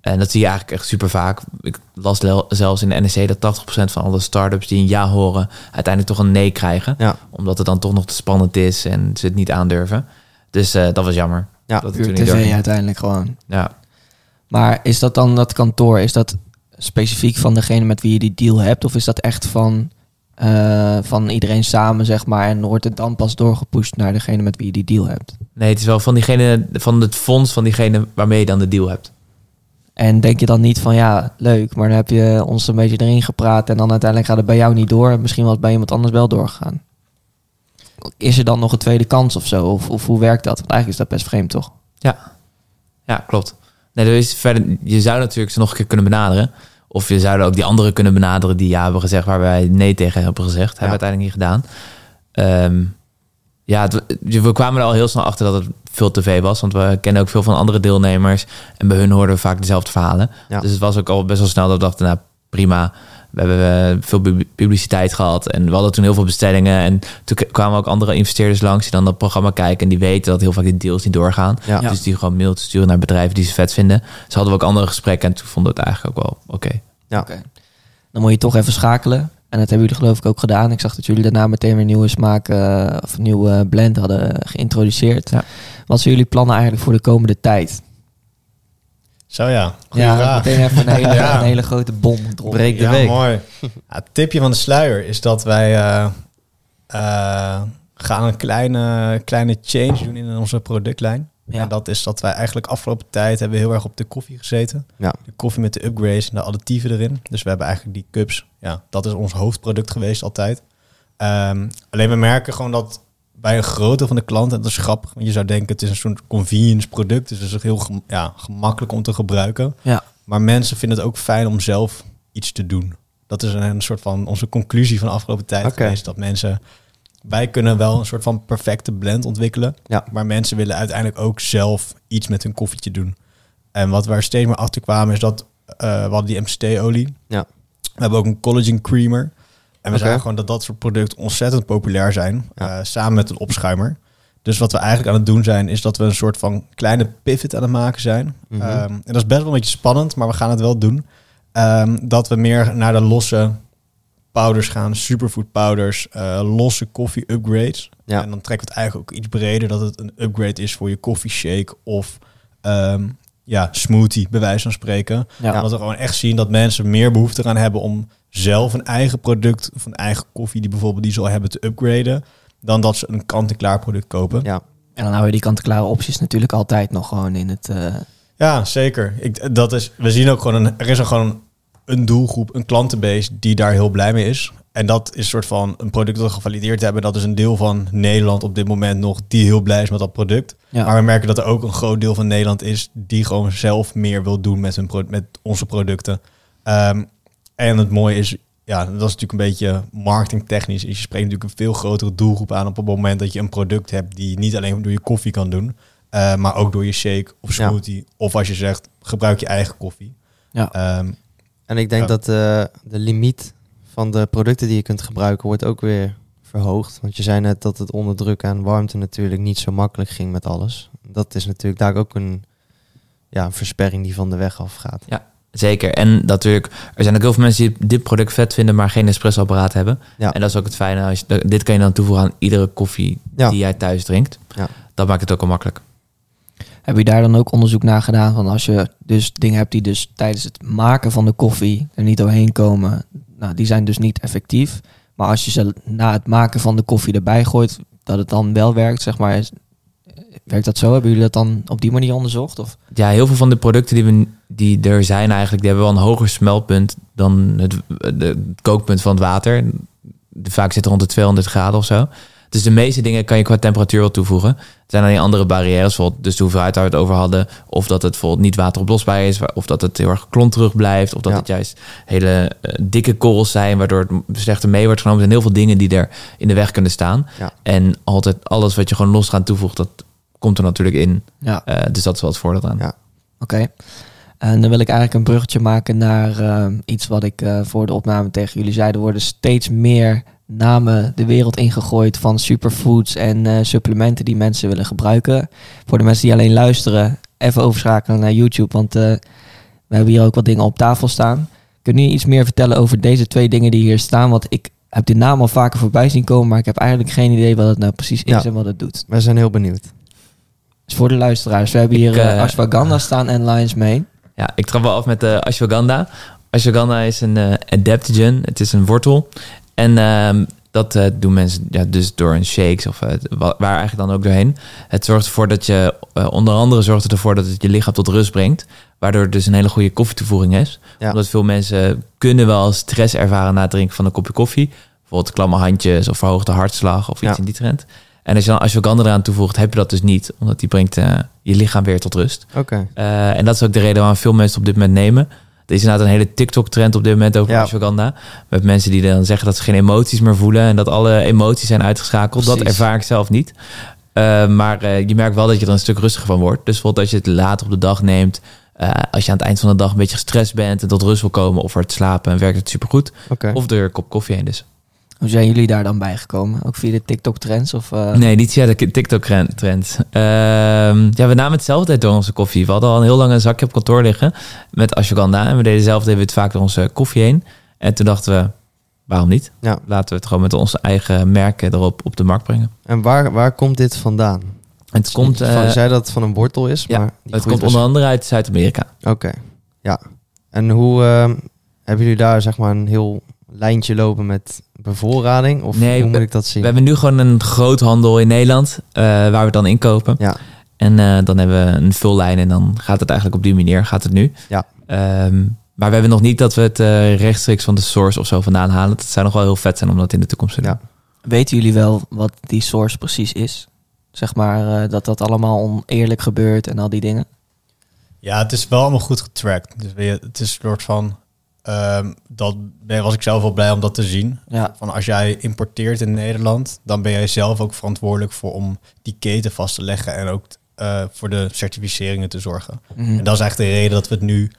Speaker 4: En dat zie je eigenlijk echt super vaak. Ik las zelfs in de NEC dat 80% van alle start-ups die een ja horen... uiteindelijk toch een nee krijgen.
Speaker 3: Ja.
Speaker 4: Omdat het dan toch nog te spannend is en ze het niet aandurven. Dus eh, dat was jammer.
Speaker 3: Ja,
Speaker 4: dat
Speaker 2: tv
Speaker 4: doorging.
Speaker 2: uiteindelijk gewoon.
Speaker 4: Ja.
Speaker 2: Maar is dat dan dat kantoor, is dat specifiek van degene met wie je die deal hebt? Of is dat echt van eh, van iedereen samen, zeg maar. En wordt het dan pas doorgepusht naar degene met wie je die deal hebt.
Speaker 4: Nee, het is wel van diegene, van het fonds van diegene waarmee je dan de deal hebt.
Speaker 2: En denk je dan niet van ja, leuk, maar dan heb je ons een beetje erin gepraat en dan uiteindelijk gaat het bij jou niet door. en Misschien was het bij iemand anders wel doorgegaan. Is er dan nog een tweede kans of zo? Of, of hoe werkt dat? Want eigenlijk is dat best vreemd, toch?
Speaker 4: Ja, klopt. Nee, er is verder, je zou natuurlijk ze nog een keer kunnen benaderen. Of je zou ook die anderen kunnen benaderen die ja hebben gezegd, waar wij nee tegen hebben gezegd. Hebben we uiteindelijk niet gedaan. Ehm, ja, het- we kwamen er al heel snel achter dat het veel tv was. Want we kennen ook veel van andere deelnemers. En bij hun hoorden we vaak dezelfde verhalen.
Speaker 3: Ja.
Speaker 4: Dus het was ook al best wel snel dat we dachten, nou prima. We hebben eh, veel pub- publiciteit gehad. En we hadden toen heel veel bestellingen. En toen kwamen ook andere investeerders langs die dan dat programma kijken. En die weten dat heel vaak die deals niet doorgaan.
Speaker 3: Ja.
Speaker 4: Dus die gewoon mailtjes sturen naar bedrijven die ze vet vinden. Dus hadden we ook andere gesprekken. En toen vonden we het eigenlijk ook wel oké.
Speaker 3: Ja.
Speaker 2: Oké. Dan moet je toch even schakelen. En dat hebben jullie geloof ik ook gedaan. Ik zag dat jullie daarna meteen weer nieuwe smaak eh, of een nieuwe blend hadden geïntroduceerd.
Speaker 4: Ja.
Speaker 2: Wat zijn jullie plannen eigenlijk voor de komende tijd?
Speaker 1: Zo ja, goeie
Speaker 2: ja,
Speaker 1: vraag.
Speaker 2: meteen even een hele,
Speaker 1: Ja.
Speaker 2: een hele grote bom erop.
Speaker 3: Breek de
Speaker 1: ja,
Speaker 3: week.
Speaker 1: mooi. Ja, het tipje van de sluier is dat wij eh, eh, gaan een kleine, kleine change doen in onze productlijn.
Speaker 2: Ja.
Speaker 1: En dat is dat wij eigenlijk afgelopen tijd hebben heel erg op de koffie gezeten.
Speaker 3: Ja.
Speaker 1: De koffie met de upgrades en de additieven erin. Dus we hebben eigenlijk die cups. Ja, dat is ons hoofdproduct geweest altijd. Ehm, alleen we merken gewoon dat bij een groot deel van de klanten, en dat is grappig, want je zou denken het is een soort convenience product, dus het is heel gem- ja, gemakkelijk om te gebruiken.
Speaker 2: Ja.
Speaker 1: Maar mensen vinden het ook fijn om zelf iets te doen. Dat is een, een soort van onze conclusie van de afgelopen tijd geweest. Dat mensen, wij kunnen wel een soort van perfecte blend ontwikkelen.
Speaker 3: Ja.
Speaker 1: Maar mensen willen uiteindelijk ook zelf iets met hun koffietje doen. En wat we er steeds meer achter kwamen is dat eh, we hadden die MCT-olie.
Speaker 3: Ja.
Speaker 1: We hebben ook een collagen creamer. En we zagen gewoon dat dat soort producten ontzettend populair zijn.
Speaker 3: Ja.
Speaker 1: eh, samen met een opschuimer. Dus wat we eigenlijk aan het doen zijn, is dat we een soort van kleine pivot aan het maken zijn.
Speaker 3: Mhm.
Speaker 1: Ehm, en dat is best wel een beetje spannend, maar we gaan het wel doen. Ehm, dat we meer naar de losse powders gaan, superfood powders, eh, losse koffie upgrades.
Speaker 3: Ja.
Speaker 1: En dan trekken we het eigenlijk ook iets breder, dat het een upgrade is voor je koffie shake of ehm, ja, smoothie, bij wijze van spreken.
Speaker 2: Ja.
Speaker 1: Omdat we gewoon echt zien dat mensen meer behoefte gaan hebben om zelf een eigen product of een eigen koffie die bijvoorbeeld die ze al hebben te upgraden, dan dat ze een kant-en-klaar product kopen.
Speaker 3: Ja.
Speaker 2: En dan hou je die kant-en-klare opties natuurlijk altijd nog gewoon in het... eh,
Speaker 1: Ja, zeker. Ik, dat is, we zien ook gewoon, een, er is een, gewoon een doelgroep, een klantenbase die daar heel blij mee is. En dat is een soort van een product dat we gevalideerd hebben. Dat is een deel van Nederland op dit moment nog die heel blij is met dat product.
Speaker 2: ja.
Speaker 1: Maar we merken dat er ook een groot deel van Nederland is die gewoon zelf meer wil doen met, hun met onze producten. Ehm, en het mooie is, ja, dat is natuurlijk een beetje marketingtechnisch. is Je spreekt natuurlijk een veel grotere doelgroep aan op het moment dat je een product hebt die je niet alleen door je koffie kan doen, eh, maar ook door je shake of
Speaker 3: Ja.
Speaker 1: smoothie. Of als je zegt, gebruik je eigen koffie.
Speaker 2: Ja.
Speaker 1: Ehm,
Speaker 3: En ik denk
Speaker 1: Ja.
Speaker 3: dat eh, de limiet van de producten die je kunt gebruiken wordt ook weer verhoogd. Want je zei net dat het onder druk en warmte natuurlijk niet zo makkelijk ging met alles. Dat is natuurlijk daar ook een, ja, een versperring die van de weg afgaat.
Speaker 4: Zeker. En natuurlijk, er zijn ook heel veel mensen die dit product vet vinden, maar geen espresso-apparaat hebben.
Speaker 3: Ja.
Speaker 4: En dat is ook het fijne. Als je, dit kan je dan toevoegen aan iedere koffie
Speaker 3: Ja.
Speaker 4: die jij thuis drinkt.
Speaker 3: Ja.
Speaker 4: Dat maakt het ook al makkelijk.
Speaker 2: Heb je daar dan ook onderzoek naar gedaan? Van als je dus dingen hebt die dus tijdens het maken van de koffie er niet doorheen komen, nou, die zijn dus niet effectief. Maar als je ze na het maken van de koffie erbij gooit, dat het dan wel werkt, zeg maar. Werkt dat zo? Hebben jullie dat dan op die manier onderzocht? Of?
Speaker 4: Ja, heel veel van de producten die, we, die er zijn eigenlijk, die hebben wel een hoger smeltpunt dan het, kookpunt van het water. Vaak zit rond de 200 graden of zo. Dus de meeste dingen kan je qua temperatuur wel toevoegen. Er zijn alleen andere barrières, bijvoorbeeld dus de hoeveelheid waar we het over hadden. Of dat het bijvoorbeeld niet wateroplosbaar is, of dat het heel erg klonterig blijft. Of dat
Speaker 3: Ja.
Speaker 4: het juist hele eh, dikke korrels zijn, waardoor het slechter mee wordt genomen. Er zijn heel veel dingen die er in de weg kunnen staan.
Speaker 3: Ja.
Speaker 4: En altijd alles wat je gewoon los gaan toevoegt, dat komt er natuurlijk in.
Speaker 2: Ja,
Speaker 4: Eh, dus dat is wel het voordeel aan.
Speaker 3: Ja.
Speaker 2: oké. En dan wil ik eigenlijk een bruggetje maken naar eh, iets wat ik voor de opname tegen jullie zei. Er worden steeds meer namen de wereld ingegooid van superfoods en eh, supplementen die mensen willen gebruiken. Voor de mensen die alleen luisteren, even overschakelen naar YouTube, want eh, we hebben hier ook wat dingen op tafel staan. Kun je iets meer vertellen over deze twee dingen die hier staan? Want ik heb die naam al vaker voorbij zien komen, maar ik heb eigenlijk geen idee wat het nou precies is
Speaker 3: Ja.
Speaker 2: en wat het doet.
Speaker 3: Wij zijn heel benieuwd.
Speaker 2: Dus voor de luisteraars, we hebben hier
Speaker 4: Ik,
Speaker 2: eh, ashwagandha staan en lion's mane.
Speaker 4: Ja, ik trap wel af met de ashwagandha. Ashwagandha is een adaptogen. Het is een wortel. En ehm, dat eh, doen mensen ja, dus door een shakes of eh, wa- waar eigenlijk dan ook doorheen. Het zorgt ervoor dat je, eh, onder andere zorgt het ervoor dat het je lichaam tot rust brengt. Waardoor het dus een hele goede koffietoevoeging is.
Speaker 3: Ja.
Speaker 4: Omdat veel mensen kunnen wel stress ervaren na het drinken van een kopje koffie. Bijvoorbeeld klamme handjes of verhoogde hartslag of iets
Speaker 3: Ja.
Speaker 4: in die trend. En als je dan ashwagandha eraan toevoegt, heb je dat dus niet. Omdat die brengt je lichaam weer tot rust.
Speaker 3: Oké.
Speaker 4: En dat is ook de reden waarom veel mensen op dit moment nemen. Er is inderdaad een hele TikTok-trend op dit moment over
Speaker 3: Ja.
Speaker 4: Met mensen die dan zeggen dat ze geen emoties meer voelen... en dat alle emoties zijn uitgeschakeld. Dat ervaar ik zelf niet. Eh, maar eh, je merkt wel dat je er een stuk rustiger van wordt. Dus bijvoorbeeld als je het later op de dag neemt... eh, als je aan het eind van de dag een beetje gestrest bent... en tot rust wil komen of voor het slapen... werkt het supergoed.
Speaker 3: Oké.
Speaker 4: Of door een kop koffie heen dus.
Speaker 2: Hoe zijn jullie daar dan bij gekomen? Ook via de TikTok-trends? Of, eh,
Speaker 4: Nee, niet via de TikTok-trend. Ehm, ja, we namen het zelf altijd door onze koffie. We hadden al een heel lang een zakje op kantoor liggen met ashwagandha. En we deden zelf deden we het vaak door onze koffie heen. En toen dachten we, waarom niet?
Speaker 3: Ja.
Speaker 4: Laten we het gewoon met onze eigen merken erop op de markt brengen.
Speaker 3: En waar, waar komt dit vandaan?
Speaker 4: Het komt,
Speaker 3: Van,
Speaker 4: eh,
Speaker 3: je zei dat het van een wortel is,
Speaker 4: ja,
Speaker 3: maar
Speaker 4: het komt
Speaker 3: dus-
Speaker 4: onder andere uit Zuid-Amerika.
Speaker 3: Oké, ja. En hoe ehm, hebben jullie daar zeg maar een heel lijntje lopen met bevoorrading? Of
Speaker 4: Nee,
Speaker 3: hoe moet ik dat zien?
Speaker 4: We hebben nu gewoon een groothandel in Nederland eh, waar we dan inkopen.
Speaker 3: Ja.
Speaker 4: En eh, dan hebben we een vullijn en dan gaat het eigenlijk op die manier, gaat het nu.
Speaker 3: Ja.
Speaker 4: Ehm, maar we hebben nog niet dat we het eh, rechtstreeks van de source of zo vandaan halen. Het zou nog wel heel vet zijn om dat in de toekomst te doen.
Speaker 3: Ja.
Speaker 2: Weten jullie wel wat die source precies is? Zeg maar eh, dat dat allemaal oneerlijk gebeurt en al die dingen.
Speaker 1: Ja, het is wel allemaal goed getracked. Dus het is een soort van... ehm, dat ben, was ik zelf wel blij om dat te zien.
Speaker 2: Ja,
Speaker 1: Van als jij importeert in Nederland, dan ben jij zelf ook verantwoordelijk voor om die keten vast te leggen en ook eh, voor de certificeringen te zorgen.
Speaker 2: Mhm.
Speaker 1: En dat is eigenlijk de reden dat we het nu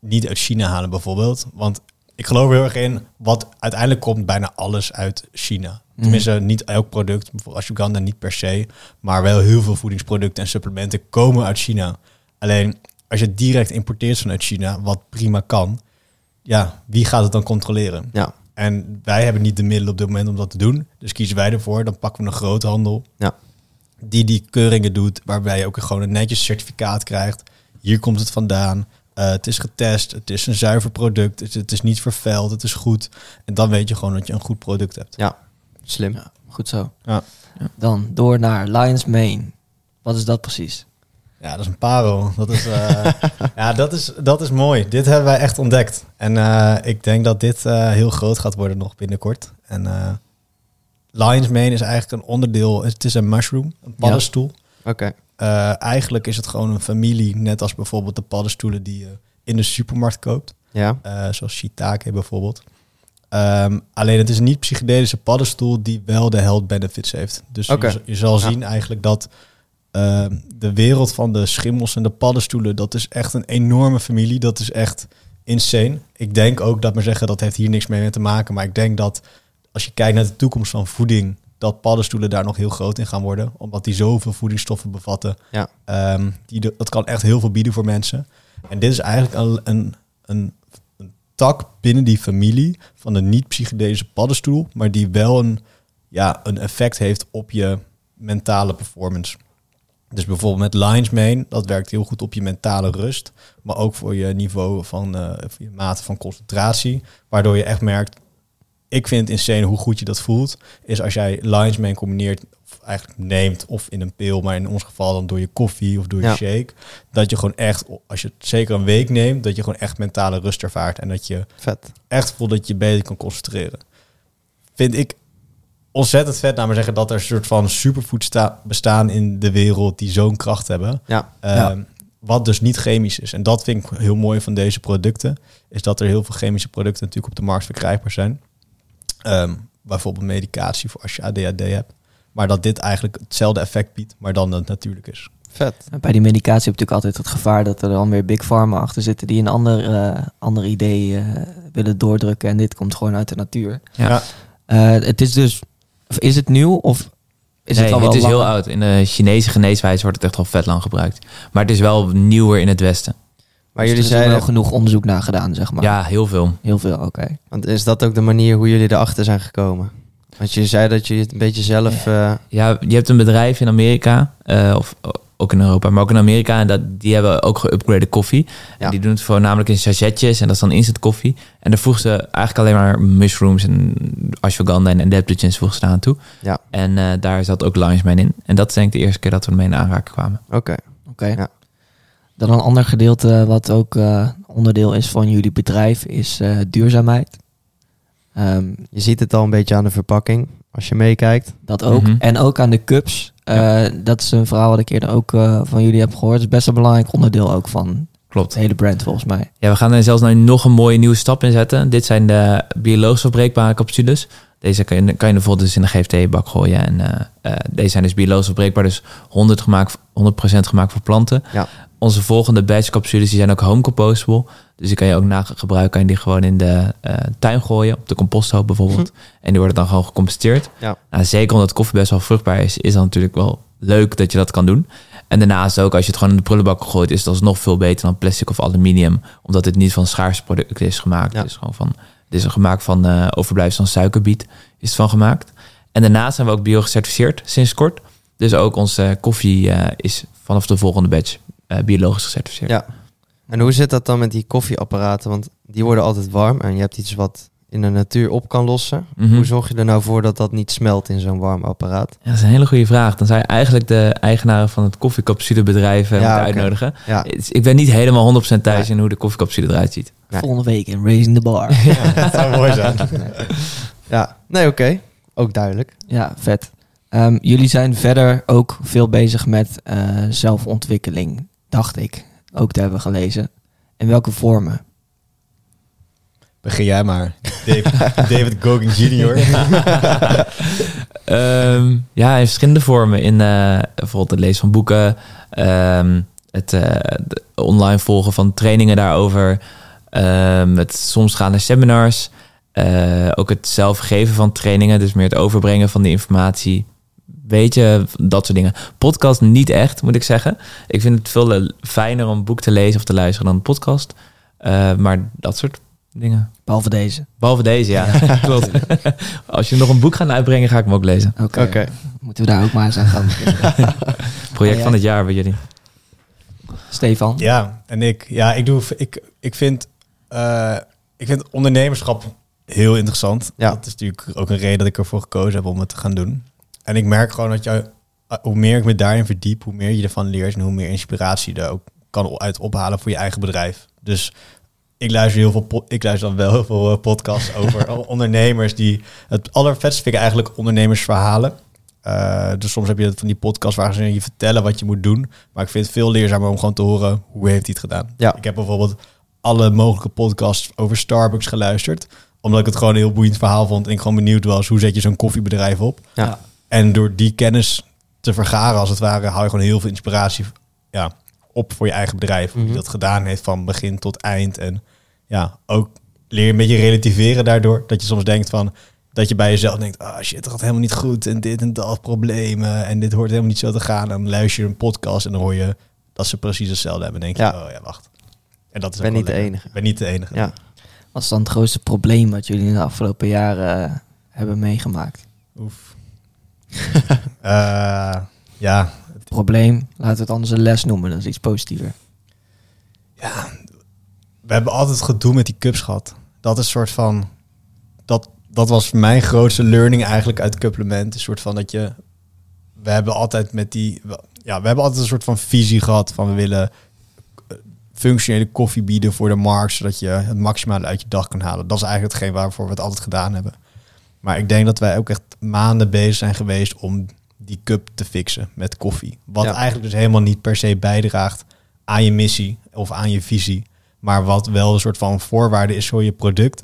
Speaker 1: niet uit China halen bijvoorbeeld. Want ik geloof heel erg in, wat uiteindelijk komt bijna alles uit China. Tenminste, niet elk product, bijvoorbeeld ashwagandha niet per se, maar wel heel veel voedingsproducten en supplementen komen uit China. Alleen als je het direct importeert vanuit China, wat prima kan, ja, wie gaat het dan controleren?
Speaker 3: Ja.
Speaker 1: En wij hebben niet de middelen op dit moment om dat te doen. Dus kiezen wij ervoor. Dan pakken we een groothandel.
Speaker 3: Ja.
Speaker 1: Die die keuringen doet. Waarbij je ook gewoon een netjes certificaat krijgt. Hier komt het vandaan. Eh, het is getest. Het is een zuiver product. Het, het is niet vervuild. Het is goed. En dan weet je gewoon dat je een goed product hebt.
Speaker 3: Slim.
Speaker 2: Ja, goed zo.
Speaker 1: Ja.
Speaker 2: Dan door naar Lions Mane. Wat is dat precies?
Speaker 1: Ja, dat is een parel. Dat is, eh, ja, dat is, dat is mooi. Dit hebben wij echt ontdekt. En eh, ik denk dat dit eh, heel groot gaat worden nog binnenkort. En Lion's Mane is eigenlijk een onderdeel. Het is een mushroom, een paddenstoel.
Speaker 3: Oké.
Speaker 1: Eigenlijk is het gewoon een familie, net als bijvoorbeeld de paddenstoelen die je in de supermarkt koopt.
Speaker 3: Ja.
Speaker 1: Zoals shiitake bijvoorbeeld. Ehm, alleen het is een niet psychedelische paddenstoel die wel de health benefits heeft. Dus je, je zal
Speaker 3: Ja.
Speaker 1: zien eigenlijk dat ehm, de wereld van de schimmels en de paddenstoelen, dat is echt een enorme familie. Dat is echt insane. Ik denk ook dat maar zeggen dat heeft hier niks mee te maken. Maar ik denk dat als je kijkt naar de toekomst van voeding, dat paddenstoelen daar nog heel groot in gaan worden. Omdat die zoveel voedingsstoffen bevatten.
Speaker 3: Ja.
Speaker 1: Ehm, die de- dat kan echt heel veel bieden voor mensen. En dit is eigenlijk een, een, een, een tak binnen die familie van de niet-psychedelische paddenstoel, maar die wel een, ja, een effect heeft op je mentale performance. Dus bijvoorbeeld met Lion's Mane, dat werkt heel goed op je mentale rust, maar ook voor je niveau van, eh, voor je mate van concentratie, waardoor je echt merkt, ik vind het insane hoe goed je dat voelt, is als jij Lion's Mane combineert, of eigenlijk neemt, of in een pil, maar in ons geval dan door je koffie of door je
Speaker 3: Ja.
Speaker 1: shake, dat je gewoon echt, als je het zeker een week neemt, dat je gewoon echt mentale rust ervaart en dat je
Speaker 3: Vet.
Speaker 1: echt voelt dat je beter kan concentreren. Vind ik ontzettend vet, naar maar zeggen dat er een soort van superfood sta- bestaan in de wereld die zo'n kracht hebben.
Speaker 3: Ja.
Speaker 1: Ehm,
Speaker 2: Ja.
Speaker 1: Wat dus niet chemisch is. En dat vind ik heel mooi van deze producten. Is dat er heel veel chemische producten natuurlijk op de markt verkrijgbaar zijn. Ehm, bijvoorbeeld medicatie voor als je ADHD hebt. Maar dat dit eigenlijk hetzelfde effect biedt, maar dan dat het natuurlijk is.
Speaker 3: Vet.
Speaker 2: Bij die medicatie heb je natuurlijk altijd het gevaar dat er dan weer big pharma achter zitten die een ander, eh, ander idee eh, willen doordrukken. En dit komt gewoon uit de natuur.
Speaker 4: Ja.
Speaker 1: Ja.
Speaker 2: Eh, het is dus, of is het nieuw of is
Speaker 4: nee,
Speaker 2: het al wel
Speaker 4: het is
Speaker 2: lang?
Speaker 4: heel oud. In de Chinese geneeswijze wordt het echt al vet lang gebruikt. Maar het is wel nieuwer in het Westen.
Speaker 3: Maar
Speaker 2: Dus
Speaker 3: jullie
Speaker 2: er is wel genoeg onderzoek naar gedaan, zeg maar.
Speaker 4: Ja, heel veel.
Speaker 2: Heel veel, oké.
Speaker 3: want is dat ook de manier hoe jullie erachter zijn gekomen? Want je zei dat jullie het een beetje zelf... eh,
Speaker 4: Ja, je hebt een bedrijf in Amerika, eh, of ook in Europa, maar ook in Amerika. En dat, die hebben ook geüpgrade koffie.
Speaker 3: Ja.
Speaker 4: En die doen het voornamelijk in sachetjes en dat is dan instant koffie. En daar voegen ze eigenlijk alleen maar mushrooms en ashwagandha en adaptogens voegen ze daar aan toe.
Speaker 3: Ja.
Speaker 4: En eh, daar zat ook Lionsman in. En dat is denk ik de eerste keer dat we ermee in aanraking kwamen.
Speaker 3: Oké.
Speaker 2: Oké.
Speaker 3: Ja.
Speaker 2: Dan een ander gedeelte wat ook eh, onderdeel is van jullie bedrijf is eh, duurzaamheid. Ehm,
Speaker 3: Je ziet het al een beetje aan de verpakking als je meekijkt.
Speaker 2: dat ook.
Speaker 4: Mhm.
Speaker 2: En ook aan de cups. Eh, Dat is een verhaal wat ik eerder ook eh, van jullie heb gehoord. Het is best een belangrijk onderdeel ook van
Speaker 4: Klopt.
Speaker 2: het hele brand volgens mij.
Speaker 4: Ja, we gaan er zelfs nu nog een mooie nieuwe stap in zetten. Dit zijn de biologisch afbreekbare capsules. Deze kan je, kan je bijvoorbeeld dus in de GFT-bak gooien. En eh, deze zijn dus biologisch afbreekbaar, dus 100%, gemaakt, 100 gemaakt voor planten.
Speaker 3: Ja.
Speaker 4: Onze volgende batch capsules die zijn ook home compostable. Dus die kan je ook na gebruik kan je die gewoon in de eh, tuin gooien, op de composthoop bijvoorbeeld. En die worden dan gewoon gecomposteerd.
Speaker 3: Ja.
Speaker 4: Nou, zeker omdat koffie best wel vruchtbaar is, is dat natuurlijk wel leuk dat je dat kan doen. En daarnaast ook, als je het gewoon in de prullenbak gooit, is het alsnog veel beter dan plastic of aluminium. Omdat het niet van schaarse producten is gemaakt.
Speaker 3: Ja.
Speaker 4: Het is gewoon van, het is gemaakt van eh overblijfsel van suikerbiet, is het van gemaakt. En daarnaast zijn we ook bio gecertificeerd sinds kort. Dus ook onze koffie eh, is vanaf de volgende batch biologisch gecertificeerd.
Speaker 3: Ja. En hoe zit dat dan met die koffieapparaten? Want die worden altijd warm en je hebt iets wat in de natuur op kan lossen.
Speaker 4: Mhm.
Speaker 3: Hoe zorg je er nou voor dat dat niet smelt in zo'n warm apparaat?
Speaker 4: Ja, dat is een hele goede vraag. Dan zou je eigenlijk de eigenaren van het koffiecapsulebedrijf eh,
Speaker 3: Ja,
Speaker 4: moeten uitnodigen.
Speaker 3: Ja,
Speaker 4: Ik ben niet helemaal 100% thuis in hoe de koffiecapsule eruit ziet.
Speaker 3: Nee.
Speaker 2: Volgende week in Raising the Bar.
Speaker 1: dat zou mooi zijn.
Speaker 3: ja. nee oké. Ook duidelijk.
Speaker 2: Ja, vet. Ehm, jullie zijn verder ook veel bezig met eh, zelfontwikkeling, dacht ik. Ook te hebben gelezen. In welke vormen?
Speaker 1: Begin jij maar. David, David Gogan Jr.
Speaker 4: Ehm, ja, in verschillende vormen. In eh, bijvoorbeeld het lezen van boeken, ehm, het eh, online volgen van trainingen daarover, ehm, het soms gaan naar seminars, eh, ook het zelf geven van trainingen, dus meer het overbrengen van de informatie. Weet je, dat soort dingen. Podcast niet echt, moet ik zeggen. Ik vind het veel fijner om een boek te lezen of te luisteren dan een podcast. Eh, maar dat soort dingen.
Speaker 2: Behalve deze.
Speaker 4: Behalve deze, ja. Klopt. Als je nog een boek gaat uitbrengen, ga ik hem ook lezen.
Speaker 2: Oké. Moeten we daar ook maar eens aan gaan.
Speaker 4: Project
Speaker 2: Ja,
Speaker 4: van het jaar bij jullie.
Speaker 2: Stefan?
Speaker 1: Ja, en ik, ja, ik, doe, ik, ik, vind, eh, ik vind ondernemerschap heel interessant.
Speaker 3: Ja.
Speaker 1: Dat is natuurlijk ook een reden dat ik ervoor gekozen heb om het te gaan doen. En ik merk gewoon dat je, eh, hoe meer ik me daarin verdiep, hoe meer je ervan leert en hoe meer inspiratie je er ook kan uit ophalen voor je eigen bedrijf. Dus ik luister heel veel, ik luister dan wel heel veel eh, podcasts over ondernemers die het allervetste vind ik eigenlijk ondernemersverhalen. Eh, dus soms heb je van die podcasts waar ze je vertellen wat je moet doen. Maar ik vind het veel leerzamer om gewoon te horen hoe heeft hij het gedaan.
Speaker 3: Ja.
Speaker 1: Ik heb bijvoorbeeld alle mogelijke podcasts over Starbucks geluisterd. Omdat ik het gewoon een heel boeiend verhaal vond. En ik gewoon benieuwd was hoe zet je zo'n koffiebedrijf op.
Speaker 3: Ja.
Speaker 1: En door die kennis te vergaren als het ware, hou je gewoon heel veel inspiratie ja, op voor je eigen bedrijf. Hoe je
Speaker 3: Mhm.
Speaker 1: dat gedaan heeft van begin tot eind. En ja, ook leer je een beetje relativeren daardoor. Dat je soms denkt van, dat je bij jezelf denkt, ah shit, dat gaat helemaal niet goed. En dit en dat problemen. En dit hoort helemaal niet zo te gaan. En dan luister je een podcast en dan hoor je dat ze precies hetzelfde hebben. En denk je,
Speaker 3: Ja.
Speaker 1: oh ja, wacht. En dat is
Speaker 3: Ben niet de enige.
Speaker 1: Ik ben niet de enige.
Speaker 3: Ja.
Speaker 2: Wat is dan het grootste probleem wat jullie in de afgelopen jaren eh, hebben meegemaakt?
Speaker 1: Oef. Eh, ja,
Speaker 2: Probleem, laten we het anders een les noemen. Dat is iets positiever.
Speaker 1: ja, we hebben altijd gedoe met die cups gehad. Dat is een soort van, dat, dat was mijn grootste learning eigenlijk uit Couplement. Een soort van dat je, we hebben altijd met die, ja, we hebben altijd een soort van visie gehad van we willen eh, functionele koffie bieden voor de markt, zodat je het maximale uit je dag kan halen. Dat is eigenlijk hetgeen waarvoor we het altijd gedaan hebben. Maar ik denk dat wij ook echt maanden bezig zijn geweest om die cup te fixen met koffie. Wat
Speaker 3: Ja.
Speaker 1: eigenlijk dus helemaal niet per se bijdraagt aan je missie of aan je visie. Maar wat wel een soort van voorwaarde is voor je product.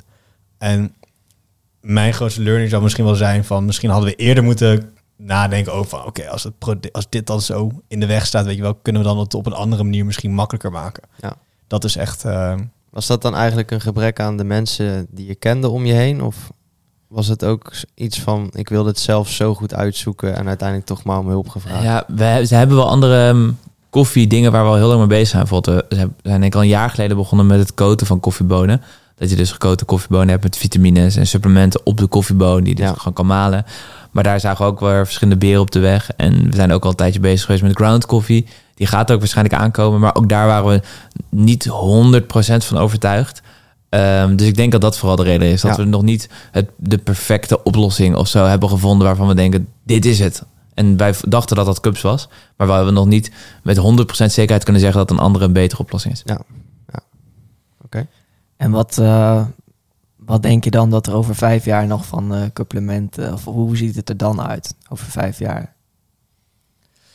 Speaker 1: En mijn grootste learning zou misschien wel zijn van... misschien hadden we eerder moeten nadenken over van... oké, als het produ- als dit dan zo in de weg staat... weet je wel, kunnen we dan het op een andere manier misschien makkelijker maken.
Speaker 3: Ja.
Speaker 1: Dat is echt... eh,
Speaker 3: Was dat dan eigenlijk een gebrek aan de mensen die je kende om je heen? Of was het ook iets van, ik wilde het zelf zo goed uitzoeken en uiteindelijk toch maar om hulp gevraagd?
Speaker 4: Ja, we, ze hebben wel andere ehm, koffie dingen waar we al heel lang mee bezig zijn. Bijvoorbeeld, we zijn denk ik al een jaar geleden begonnen met het koten van koffiebonen. Dat je dus gekoten koffiebonen hebt met vitamines en supplementen op de koffieboon die je dus
Speaker 3: Ja.
Speaker 4: gewoon kan malen. Maar daar zagen we ook weer verschillende beren op de weg. En we zijn ook al een tijdje bezig geweest met ground coffee. Die gaat ook waarschijnlijk aankomen, maar ook daar waren we niet 100% van overtuigd. Ehm, dus ik denk dat dat vooral de reden is. Dat
Speaker 3: Ja.
Speaker 4: we nog niet het, de perfecte oplossing of zo hebben gevonden waarvan we denken, dit is het. En wij dachten dat dat Cups was, maar waar we nog niet met 100% zekerheid kunnen zeggen dat een andere een betere oplossing is.
Speaker 2: En wat, eh, wat denk je dan dat er over vijf jaar nog van eh couplementen, of hoe ziet het er dan uit over vijf jaar?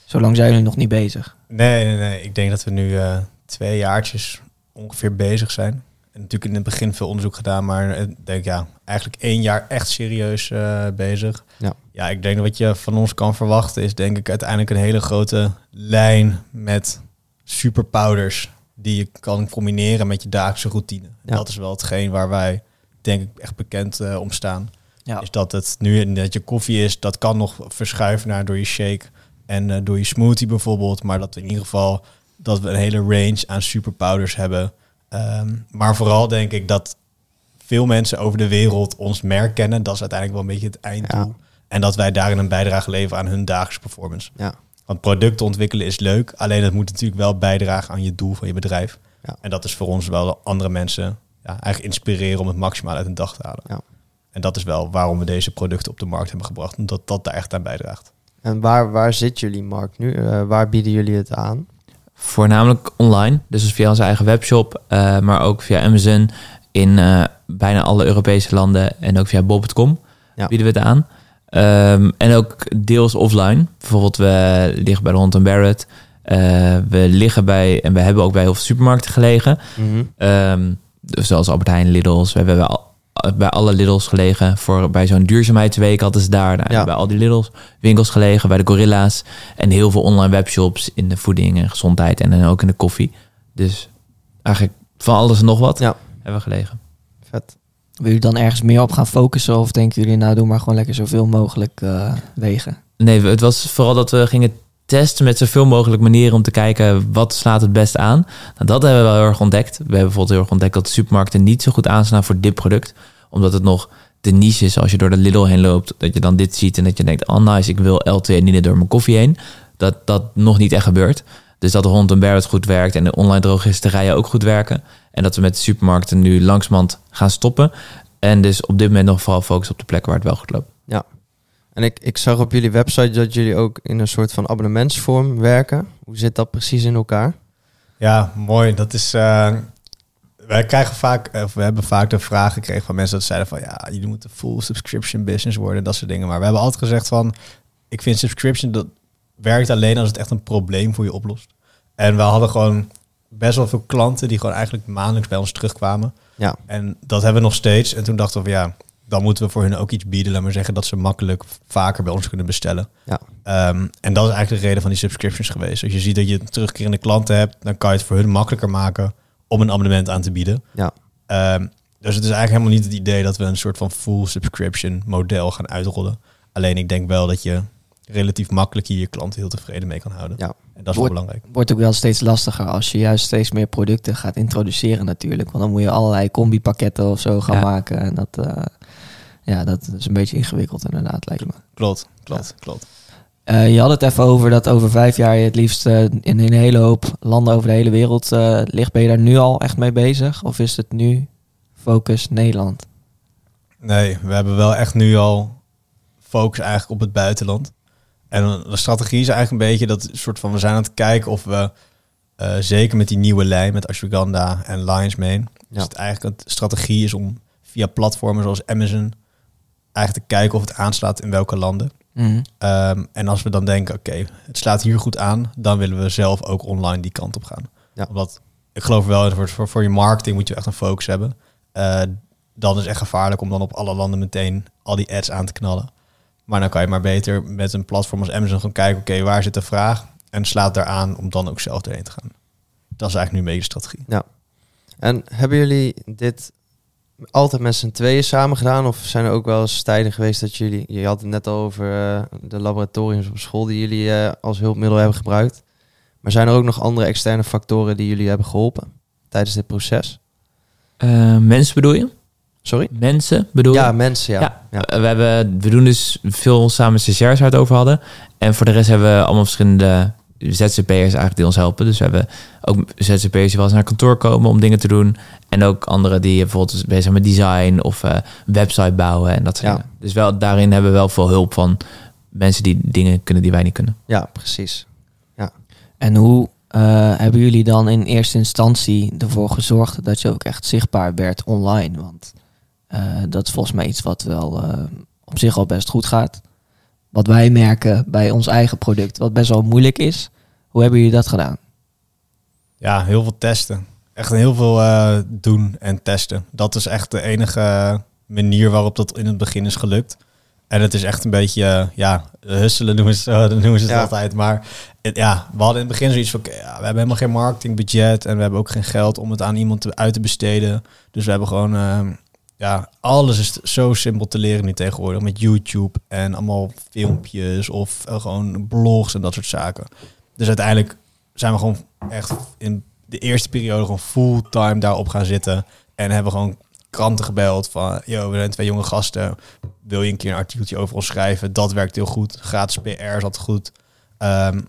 Speaker 2: Zolang zijn jullie nog niet bezig.
Speaker 1: Nee, nee, nee. Ik denk dat we nu eh, twee jaartjes ongeveer bezig zijn. Natuurlijk in het begin veel onderzoek gedaan, maar eh, ik denk ja, eigenlijk één jaar echt serieus eh, bezig.
Speaker 3: Ja.
Speaker 1: ja, ik denk dat wat je van ons kan verwachten is denk ik uiteindelijk een hele grote lijn met superpowders die je kan combineren met je dagelijkse routine.
Speaker 3: Ja.
Speaker 1: Dat is wel hetgeen waar wij denk ik echt bekend eh, om staan.
Speaker 2: Ja.
Speaker 1: Is dat het nu dat je koffie is, dat kan nog verschuiven naar door je shake en eh, door je smoothie bijvoorbeeld. Maar dat we in ieder geval dat we een hele range aan superpowders hebben. Ehm, maar vooral denk ik dat veel mensen over de wereld ons merk kennen. Dat is uiteindelijk wel een beetje het einddoel.
Speaker 3: Ja.
Speaker 1: En dat wij daarin een bijdrage leveren aan hun dagelijkse performance.
Speaker 3: Ja.
Speaker 1: Want producten ontwikkelen is leuk, alleen het moet natuurlijk wel bijdragen aan je doel van je bedrijf.
Speaker 3: Ja.
Speaker 1: En dat is voor ons wel andere mensen ja, eigenlijk inspireren om het maximaal uit een dag te halen.
Speaker 3: Ja.
Speaker 1: En dat is wel waarom we deze producten op de markt hebben gebracht, omdat dat daar echt aan bijdraagt.
Speaker 3: En waar, waar zit jullie markt nu? Eh, waar bieden jullie het aan?
Speaker 4: Voornamelijk online, dus via onze eigen webshop, eh, maar ook via Amazon in eh, bijna alle Europese landen en ook via bol.com
Speaker 3: Ja.
Speaker 4: bieden we het aan. Ehm, en ook deels offline. Bijvoorbeeld, we liggen bij de Hond Barrett. Eh, we liggen bij, en we hebben ook bij heel veel supermarkten gelegen.
Speaker 3: Mhm.
Speaker 4: Ehm, dus zoals Albert Heijn, Lidl's. We hebben al- bij alle Lidl's gelegen. Voor, bij zo'n duurzaamheidsweek hadden ze daar. Nou,
Speaker 3: Ja.
Speaker 4: Bij al die Lidl's winkels gelegen. Bij de Gorilla's. En heel veel online webshops in de voeding en gezondheid. En dan ook in de koffie. Dus eigenlijk van alles en nog wat
Speaker 3: Ja.
Speaker 4: hebben we gelegen.
Speaker 3: Vet.
Speaker 2: Wil jullie dan ergens meer op gaan focussen? Of denken jullie, nou doe maar gewoon lekker zoveel mogelijk eh, wegen?
Speaker 4: Nee, het was vooral dat we gingen testen met zoveel mogelijk manieren om te kijken wat slaat het best aan. Nou, dat hebben we wel heel erg ontdekt. We hebben bijvoorbeeld heel erg ontdekt dat de supermarkten niet zo goed aanslaan voor dit product. Omdat het nog de niche is als je door de Lidl heen loopt. Dat je dan dit ziet en dat je denkt, oh nice, ik wil L2 niet door mijn koffie heen. Dat dat nog niet echt gebeurt. Dus dat de Hond Barrett goed werkt en de online drogisterijen ook goed werken. En dat we met de supermarkten nu langzamerhand gaan stoppen. En dus op dit moment nog vooral focussen op de plekken waar het wel goed loopt.
Speaker 3: En ik, ik zag op jullie website dat jullie ook in een soort van abonnementsvorm werken. Hoe zit dat precies in elkaar?
Speaker 1: Ja, mooi. Dat is. eh, wij krijgen vaak, of we hebben vaak de vraag gekregen van mensen dat zeiden van ja, jullie moeten full subscription business worden, dat soort dingen. Maar we hebben altijd gezegd van, ik vind subscription dat werkt alleen als het echt een probleem voor je oplost. En we hadden gewoon best wel veel klanten die gewoon eigenlijk maandelijks bij ons terugkwamen.
Speaker 3: Ja.
Speaker 1: En dat hebben we nog steeds. En toen dachten we van ja, dan moeten we voor hun ook iets bieden. Laat maar zeggen dat ze makkelijk vaker bij ons kunnen bestellen.
Speaker 3: Ja.
Speaker 1: Ehm, en dat is eigenlijk de reden van die subscriptions geweest. Als je ziet dat je terugkerende klanten hebt, dan kan je het voor hun makkelijker maken om een abonnement aan te bieden.
Speaker 3: Ja.
Speaker 1: Ehm, dus het is eigenlijk helemaal niet het idee dat we een soort van full subscription model gaan uitrollen. Alleen ik denk wel dat je relatief makkelijk hier je klanten heel tevreden mee kan houden.
Speaker 3: Ja.
Speaker 1: En dat is wel belangrijk.
Speaker 2: Wordt ook wel steeds lastiger als je juist steeds meer producten gaat introduceren natuurlijk. Want dan moet je allerlei combi-pakketten of zo gaan
Speaker 4: Ja.
Speaker 2: maken. En dat, eh, ja, dat is een beetje ingewikkeld inderdaad, lijkt me.
Speaker 1: Klopt, klopt, klopt.
Speaker 2: Eh, je had het even over dat over vijf jaar je het liefst eh, in een hele hoop landen over de hele wereld eh, ligt. Ben je daar nu al echt mee bezig? Of is het nu focus Nederland?
Speaker 1: Nee, we hebben wel echt nu al focus eigenlijk op het buitenland. En de strategie is eigenlijk een beetje dat soort van we zijn aan het kijken of we zeker met die nieuwe lijn met Ashwagandha en Lions Mane,
Speaker 3: Ja.
Speaker 1: dus het eigenlijk een strategie is om via platformen zoals Amazon eigenlijk te kijken of het aanslaat in welke landen.
Speaker 2: Mhm.
Speaker 1: Ehm, en als we dan denken, oké, het slaat hier goed aan, dan willen we zelf ook online die kant op gaan.
Speaker 3: Ja.
Speaker 1: Omdat ik geloof wel, voor, voor, voor je marketing moet je echt een focus hebben. Eh, dan is echt gevaarlijk om dan op alle landen meteen al die ads aan te knallen. Maar dan kan je maar beter met een platform als Amazon gaan kijken, oké, waar zit de vraag? En slaat daar aan om dan ook zelf erheen te gaan. Dat is eigenlijk nu een beetje de strategie.
Speaker 3: En hebben jullie dit altijd met z'n tweeën samen gedaan? Of zijn er ook wel eens tijden geweest dat jullie... Je had het net al over eh, de laboratoriums op school die jullie eh, als hulpmiddel hebben gebruikt. Maar zijn er ook nog andere externe factoren die jullie hebben geholpen tijdens dit proces?
Speaker 4: Eh, mensen bedoel je?
Speaker 3: Sorry?
Speaker 4: Mensen bedoel je?
Speaker 3: Ja, mensen, ja.
Speaker 4: Ja,
Speaker 3: ja.
Speaker 4: We, hebben, we doen dus veel samen met stagiairs waar we het over hadden. En voor de rest hebben we allemaal verschillende ZZP'ers eigenlijk die ons helpen. Dus we hebben ook ZZP'ers die wel eens naar kantoor komen om dingen te doen. En ook anderen die bijvoorbeeld bezig zijn met design of eh, website bouwen en dat soort
Speaker 3: Ja.
Speaker 4: dingen. Dus wel, daarin hebben we wel veel hulp van mensen die dingen kunnen die wij niet kunnen.
Speaker 3: Ja, precies.
Speaker 2: En hoe eh, hebben jullie dan in eerste instantie ervoor gezorgd dat je ook echt zichtbaar werd online? Want eh, dat is volgens mij iets wat wel eh, op zich al best goed gaat. Wat wij merken bij ons eigen product, wat best wel moeilijk is. Hoe hebben jullie dat gedaan?
Speaker 1: Ja, heel veel testen. Echt heel veel eh, doen en testen. Dat is echt de enige manier waarop dat in het begin is gelukt. En het is echt een beetje, eh, ja, husselen noemen ze, het- noemen ze het
Speaker 3: Ja.
Speaker 1: altijd. Maar het- ja, we hadden in het begin zoiets van, ja, we hebben helemaal geen marketingbudget. En we hebben ook geen geld om het aan iemand te, uit te besteden. Dus we hebben gewoon, eh, ja, alles is zo simpel te leren nu tegenwoordig. Met YouTube en allemaal filmpjes of eh, gewoon blogs en dat soort zaken. Dus uiteindelijk zijn we gewoon echt in de eerste periode gewoon fulltime daarop gaan zitten. En hebben gewoon kranten gebeld van, yo, we zijn twee jonge gasten. Wil je een keer een artikeltje over ons schrijven? Dat werkt heel goed. Gratis PR altijd goed. Ehm, je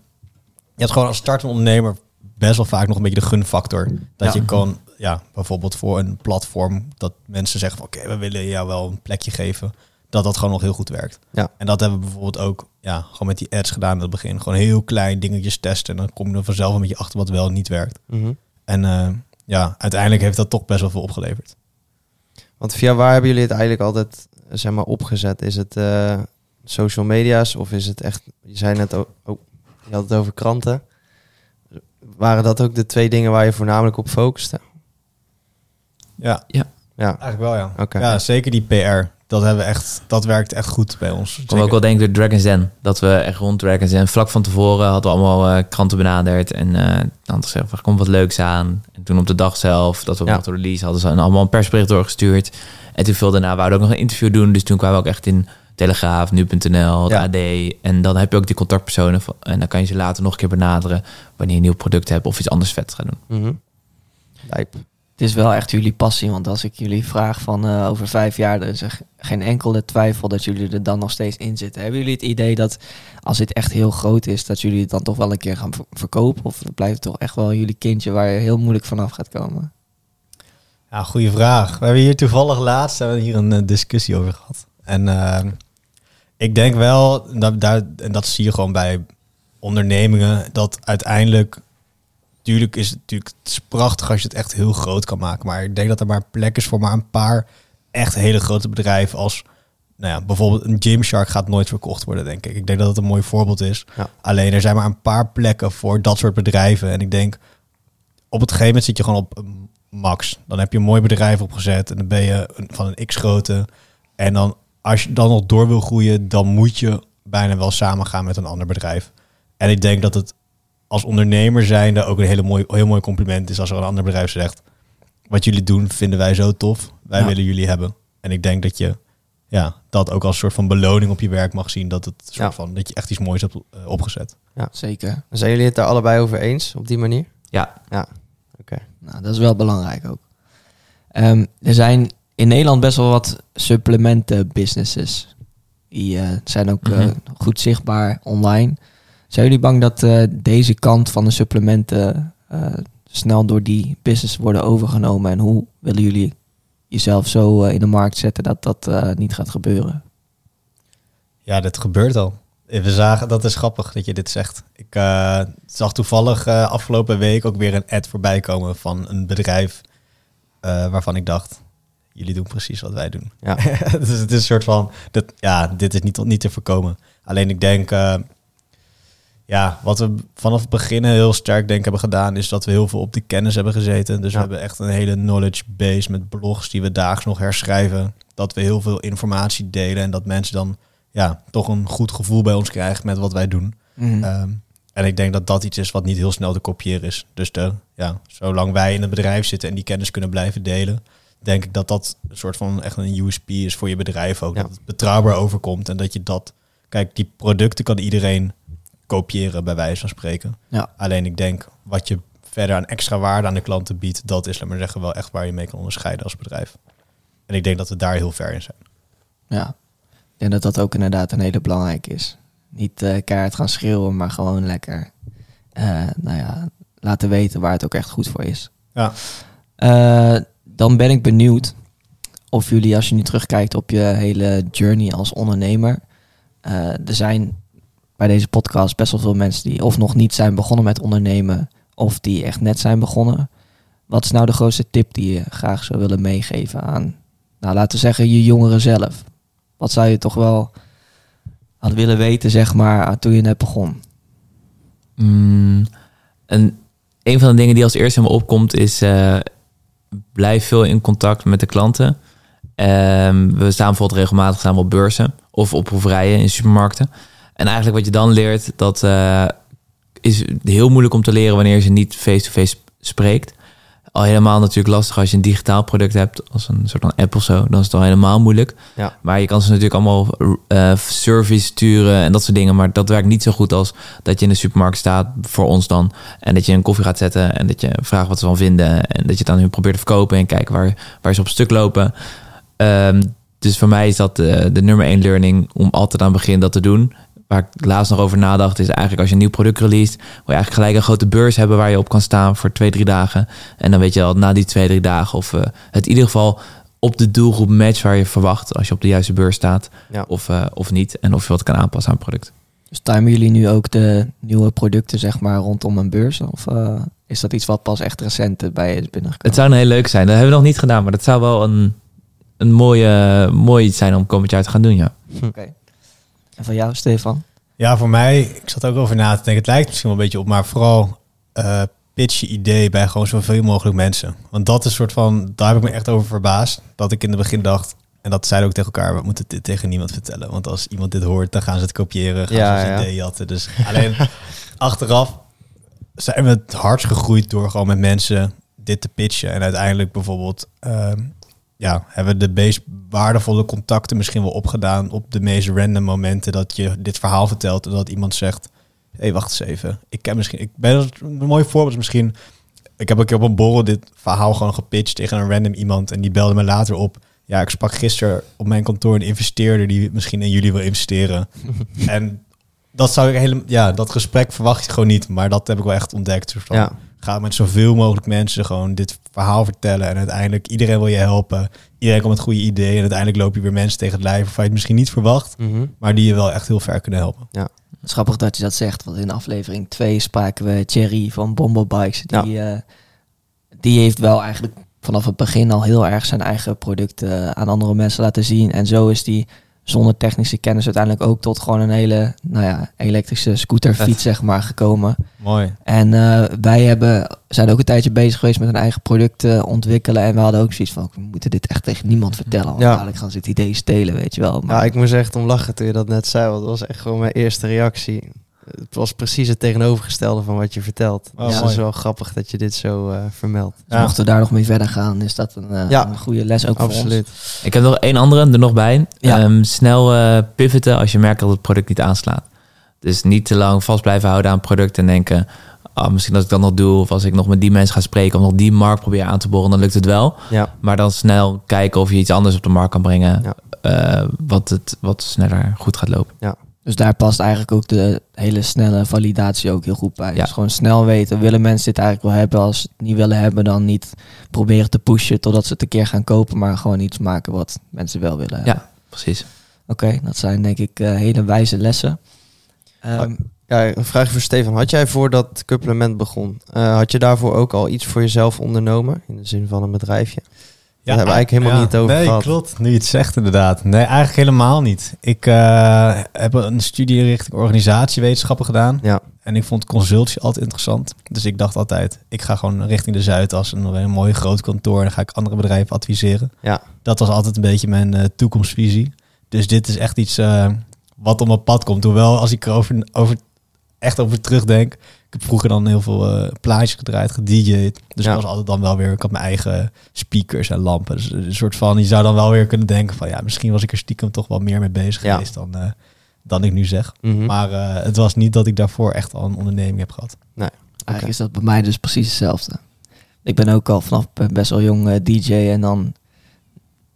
Speaker 1: hebt gewoon als startende ondernemer best wel vaak nog een beetje de gunfactor. Dat
Speaker 3: Ja.
Speaker 1: je kan, ja, bijvoorbeeld voor een platform, dat mensen zeggen van, oké, we willen jou wel een plekje geven. Dat dat gewoon nog heel goed werkt.
Speaker 3: Ja.
Speaker 1: En dat hebben we bijvoorbeeld ook, ja, gewoon met die ads gedaan in het begin. Gewoon heel klein dingetjes testen. En dan kom je er vanzelf een beetje achter wat wel en niet werkt.
Speaker 3: Mhm.
Speaker 1: En eh, ja, uiteindelijk heeft dat toch best wel veel opgeleverd.
Speaker 3: Want via waar hebben jullie het eigenlijk altijd zeg maar, opgezet? Is het eh, social media's of is het echt... Je zei net ook... Oh, je had het over kranten. Waren dat ook de twee dingen waar je voornamelijk op focuste?
Speaker 1: Ja,
Speaker 3: Ja,
Speaker 1: eigenlijk wel ja.
Speaker 3: Oké.
Speaker 1: Ja, zeker die PR. Dat, hebben we echt, dat werkt echt goed bij ons.
Speaker 4: Ik kom ook wel denken door Dragon's Den. Dat we echt rond Dragon's Den, vlak van tevoren hadden we allemaal eh, kranten benaderd. En eh dan gezegd, er komt wat leuks aan. En toen op de dag zelf, dat we
Speaker 3: Ja.
Speaker 4: de release hadden, ze allemaal een persbericht doorgestuurd. En toen veel daarna wouden we ook nog een interview doen. Dus toen kwamen we ook echt in Telegraaf, Nu.nl,
Speaker 3: Ja.
Speaker 4: AD. En dan heb je ook die contactpersonen. van- En dan kan je ze later nog een keer benaderen wanneer je een nieuw product hebt of iets anders vet gaat doen.
Speaker 3: Mhm. Lijp.
Speaker 2: Het is wel echt jullie passie, want als ik jullie vraag van eh, over vijf jaar, er is er geen enkele twijfel dat jullie er dan nog steeds in zitten. Hebben jullie het idee dat als dit echt heel groot is, dat jullie het dan toch wel een keer gaan ver- verkopen? Of blijft het toch echt wel jullie kindje waar je heel moeilijk vanaf gaat komen?
Speaker 1: Ja, goede vraag. We hebben hier toevallig laatst hebben hier een eh, discussie over gehad. En eh, ik denk wel, dat, daar, en dat zie je gewoon bij ondernemingen, dat uiteindelijk, natuurlijk is het natuurlijk het is prachtig als je het echt heel groot kan maken. Maar ik denk dat er maar plek is voor maar een paar echt hele grote bedrijven als, nou ja, bijvoorbeeld een Gymshark gaat nooit verkocht worden, denk ik. Ik denk dat het een mooi voorbeeld is.
Speaker 3: Ja.
Speaker 1: Alleen er zijn maar een paar plekken voor dat soort bedrijven. En ik denk, op het gegeven moment zit je gewoon op max. Dan heb je een mooi bedrijf opgezet en dan ben je van een x grote. En dan, als je dan nog door wil groeien, dan moet je bijna wel samen gaan met een ander bedrijf. En ik denk dat het als ondernemer zijnde ook een hele mooi, heel mooi compliment is als er een ander bedrijf zegt: Wat jullie doen vinden wij zo tof, wij
Speaker 2: Ja.
Speaker 1: willen jullie hebben. En ik denk dat je ja, dat ook als soort van beloning op je werk mag zien. Dat, het soort
Speaker 3: Ja.
Speaker 1: van, dat je echt iets moois hebt eh, opgezet.
Speaker 2: Zeker.
Speaker 3: Zijn jullie het daar allebei over eens op die manier?
Speaker 4: Ja,
Speaker 3: Oké.
Speaker 2: Nou, dat is wel belangrijk ook. Ehm, er zijn in Nederland best wel wat supplementen businesses. Die eh, zijn ook eh,
Speaker 4: Mhm.
Speaker 2: goed zichtbaar online. Zijn jullie bang dat eh, deze kant van de supplementen eh, snel door die business worden overgenomen? En hoe willen jullie jezelf zo eh, in de markt zetten dat dat niet gaat gebeuren?
Speaker 1: Ja, dat gebeurt al. We zagen, dat is grappig dat je dit zegt. Ik zag toevallig afgelopen week ook weer een ad voorbij komen van een bedrijf waarvan ik dacht, jullie doen precies wat wij doen.
Speaker 3: Ja.
Speaker 1: dus het is een soort van, dat, ja, dit is niet, niet te voorkomen. Alleen ik denk, ja, wat we vanaf het begin heel sterk denk hebben gedaan, is dat we heel veel op de kennis hebben gezeten. Dus
Speaker 3: Ja.
Speaker 1: we hebben echt een hele knowledge base met blogs die we daags nog herschrijven. Dat we heel veel informatie delen en dat mensen dan ja, toch een goed gevoel bij ons krijgen met wat wij doen.
Speaker 2: Mhm.
Speaker 1: Ehm, en ik denk dat dat iets is wat niet heel snel te kopiëren is. Dus de, ja, zolang wij in het bedrijf zitten en die kennis kunnen blijven delen, denk ik dat dat een soort van echt een USP is voor je bedrijf ook.
Speaker 3: Ja.
Speaker 1: Dat het betrouwbaar overkomt en dat je dat... Kijk, die producten kan iedereen kopiëren bij wijze van spreken.
Speaker 2: Ja.
Speaker 1: Alleen ik denk wat je verder aan extra waarde aan de klanten biedt, dat is, laat maar zeggen, wel echt waar je mee kan onderscheiden als bedrijf. En ik denk dat we daar heel ver in zijn.
Speaker 2: Ja, ik denk dat dat ook inderdaad een hele belangrijke is. Niet eh keihard gaan schreeuwen, maar gewoon lekker eh, nou ja, laten weten waar het ook echt goed voor is.
Speaker 1: Ja.
Speaker 2: Eh, dan ben ik benieuwd of jullie, als je nu terugkijkt op je hele journey als ondernemer, er zijn bij deze podcast best wel veel mensen die of nog niet zijn begonnen met ondernemen, of die echt net zijn begonnen. Wat is nou de grootste tip die je graag zou willen meegeven aan, nou laten we zeggen, je jongeren zelf? Wat zou je toch wel had willen weten, zeg maar, toen je net begon?
Speaker 4: Mm, en een van de dingen die als eerste in me opkomt is... eh, blijf veel in contact met de klanten. Ehm, we staan bijvoorbeeld regelmatig we op beurzen of op proeverijen in supermarkten. En eigenlijk wat je dan leert, dat eh, is heel moeilijk om te leren wanneer je ze niet face-to-face spreekt. Al helemaal natuurlijk lastig als je een digitaal product hebt, als een soort van app of zo, dan is het al helemaal moeilijk.
Speaker 3: Ja.
Speaker 4: Maar je kan ze natuurlijk allemaal eh service sturen en dat soort dingen, maar dat werkt niet zo goed als dat je in de supermarkt staat, voor ons dan, en dat je een koffie gaat zetten en dat je vraagt wat ze van vinden en dat je het aan hun probeert te verkopen en kijken waar, waar ze op stuk lopen. Ehm, dus voor mij is dat de, de nummer één learning om altijd aan het begin dat te doen. Waar ik laatst nog over nadacht, is eigenlijk als je een nieuw product release, wil je eigenlijk gelijk een grote beurs hebben waar je op kan staan voor twee, drie dagen. En dan weet je al na die twee, drie dagen of eh, het in ieder geval op de doelgroep match waar je verwacht als je op de juiste beurs staat
Speaker 3: Ja.
Speaker 4: of, eh, of niet. En of je wat kan aanpassen aan het product.
Speaker 2: Dus timen jullie nu ook de nieuwe producten, zeg maar, rondom een beurs? Of eh, is dat iets wat pas echt recent bij je is binnengekomen?
Speaker 4: Het zou een heel leuk zijn. Dat hebben we nog niet gedaan, maar dat zou wel een, een mooie, mooi iets zijn om komend jaar te gaan doen, ja.
Speaker 2: Oké. En van jou, Stefan?
Speaker 1: Ja, voor mij, ik zat ook over na te denken. Het lijkt misschien wel een beetje op, maar vooral eh pitch je idee bij gewoon zoveel mogelijk mensen. Want dat is een soort van, daar heb ik me echt over verbaasd. Dat ik in het begin dacht, en dat zeiden ook tegen elkaar, we moeten dit tegen niemand vertellen. Want als iemand dit hoort, dan gaan ze het kopiëren, gaan
Speaker 3: Ja,
Speaker 1: ze het
Speaker 3: ja.
Speaker 1: idee jatten. Dus alleen achteraf zijn we het hardst gegroeid door gewoon met mensen dit te pitchen. En uiteindelijk bijvoorbeeld, ehm, ja, hebben de meest waardevolle contacten misschien wel opgedaan op de meest random momenten dat je dit verhaal vertelt en dat iemand zegt, hé, hey, wacht eens even. Ik ken misschien, ik ben een mooi voorbeeld is misschien, ik heb een keer op een borrel dit verhaal gewoon gepitcht tegen een random iemand en die belde me later op. Ja, ik sprak gisteren op mijn kantoor een investeerder die misschien in jullie wil investeren. en dat zou ik helemaal, ja, dat gesprek verwacht je gewoon niet, maar dat heb ik wel echt ontdekt. Dus van,
Speaker 3: Ja.
Speaker 1: Ga met zoveel mogelijk mensen gewoon dit verhaal vertellen. En uiteindelijk, iedereen wil je helpen. Iedereen komt met goede ideeën. En uiteindelijk loop je weer mensen tegen het lijf waarvan je het misschien niet verwacht.
Speaker 3: Mhm.
Speaker 1: Maar die je wel echt heel ver kunnen helpen.
Speaker 2: Het is grappig dat je dat zegt, want in aflevering 2 spraken we Thierry van Bombo Bikes. Die, eh, die heeft wel eigenlijk vanaf het begin al heel erg zijn eigen producten aan andere mensen laten zien. En zo is die zonder technische kennis uiteindelijk ook tot gewoon een hele nou ja, elektrische scooterfiets zeg maar, gekomen.
Speaker 1: Mooi.
Speaker 2: En eh, wij hebben, zijn ook een tijdje bezig geweest met een eigen product eh, ontwikkelen. En we hadden ook zoiets van, we moeten dit echt tegen niemand vertellen. Want
Speaker 3: Ja.
Speaker 2: dadelijk gaan ze het idee stelen, weet je wel. Maar,
Speaker 3: Ja, ik moest echt om lachen toen je dat net zei, want dat was echt gewoon mijn eerste reactie. Het was precies het tegenovergestelde van wat je vertelt.
Speaker 1: Oh,
Speaker 3: dus het is wel grappig dat je dit zo eh, vermeldt.
Speaker 2: dus mochten we daar nog mee verder gaan, is dat een, eh,
Speaker 3: Ja.
Speaker 2: een goede les ook voor ons.
Speaker 3: Absoluut.
Speaker 4: Ik heb nog één andere er nog bij.
Speaker 2: Ja.
Speaker 4: Ehm, snel eh, pivoten als je merkt dat het product niet aanslaat. Dus niet te lang vast blijven houden aan het product en denken... Ah, misschien als ik dat nog doe of als ik nog met die mensen ga spreken... of nog die markt probeer aan te boren, dan lukt het wel.
Speaker 3: Ja,
Speaker 4: Maar dan snel kijken of je iets anders op de markt kan brengen...
Speaker 3: Ja.
Speaker 4: eh, wat, het, wat sneller goed gaat lopen.
Speaker 2: Dus daar past eigenlijk ook de hele snelle validatie ook heel goed bij.
Speaker 4: Ja.
Speaker 2: Dus gewoon snel weten, willen mensen dit eigenlijk wel hebben? Als ze het niet willen hebben, dan niet proberen te pushen totdat ze het een keer gaan kopen, maar gewoon iets maken wat mensen wel willen hebben.
Speaker 4: Ja, precies.
Speaker 2: Oké, dat zijn denk ik eh, hele wijze lessen. Ehm,
Speaker 3: ja, een vraag voor Stefan. Had jij voordat Couplement begon, eh, had je daarvoor ook al iets voor jezelf ondernomen? In de zin van een bedrijfje? Daar hebben we eigenlijk helemaal niet over
Speaker 1: nee,
Speaker 3: gehad.
Speaker 1: klopt. Nu je het zegt inderdaad. Nee, eigenlijk helemaal niet. Ik eh, heb een studie richting organisatiewetenschappen gedaan.
Speaker 3: Ja.
Speaker 1: En ik vond consultie altijd interessant. Dus ik dacht altijd, ik ga gewoon richting de Zuidas. En een mooi groot kantoor. En dan ga ik andere bedrijven adviseren.
Speaker 3: Ja.
Speaker 1: Dat was altijd een beetje mijn eh, toekomstvisie. Dus dit is echt iets eh, wat op mijn pad komt. Hoewel, als ik erover over, echt over terugdenk. Ik heb vroeger dan heel veel eh, plaatjes gedraaid, gedj'd. Dus
Speaker 3: Ja.
Speaker 1: ik was altijd dan wel weer... Ik had mijn eigen speakers en lampen. Dus een soort van... Je zou dan wel weer kunnen denken van... Ja, misschien was ik er stiekem toch wel meer mee bezig
Speaker 3: Ja.
Speaker 1: geweest dan, eh, dan ik nu zeg.
Speaker 3: Mhm.
Speaker 1: Maar eh, het was niet dat ik daarvoor echt al een onderneming heb gehad.
Speaker 2: Eigenlijk is dat bij mij dus precies hetzelfde. Ik ben ook al vanaf best wel jong DJ en dan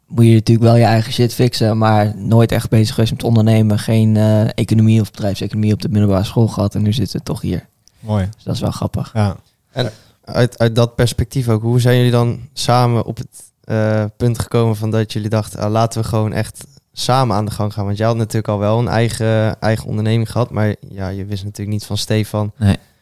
Speaker 2: moet je natuurlijk wel je eigen shit fixen, maar nooit echt bezig geweest met ondernemen. Geen eh, economie of bedrijfseconomie op de middelbare school gehad en nu zitten we toch hier.
Speaker 1: Mooi.
Speaker 2: Dus dat is wel grappig.
Speaker 1: Ja.
Speaker 3: Uit, uit dat perspectief ook, hoe zijn jullie dan samen op het eh, punt gekomen van dat jullie dachten, ah, laten we gewoon echt samen aan de gang gaan? Want jij had natuurlijk al wel een eigen, eigen onderneming gehad, maar ja, je wist natuurlijk niet van Stefan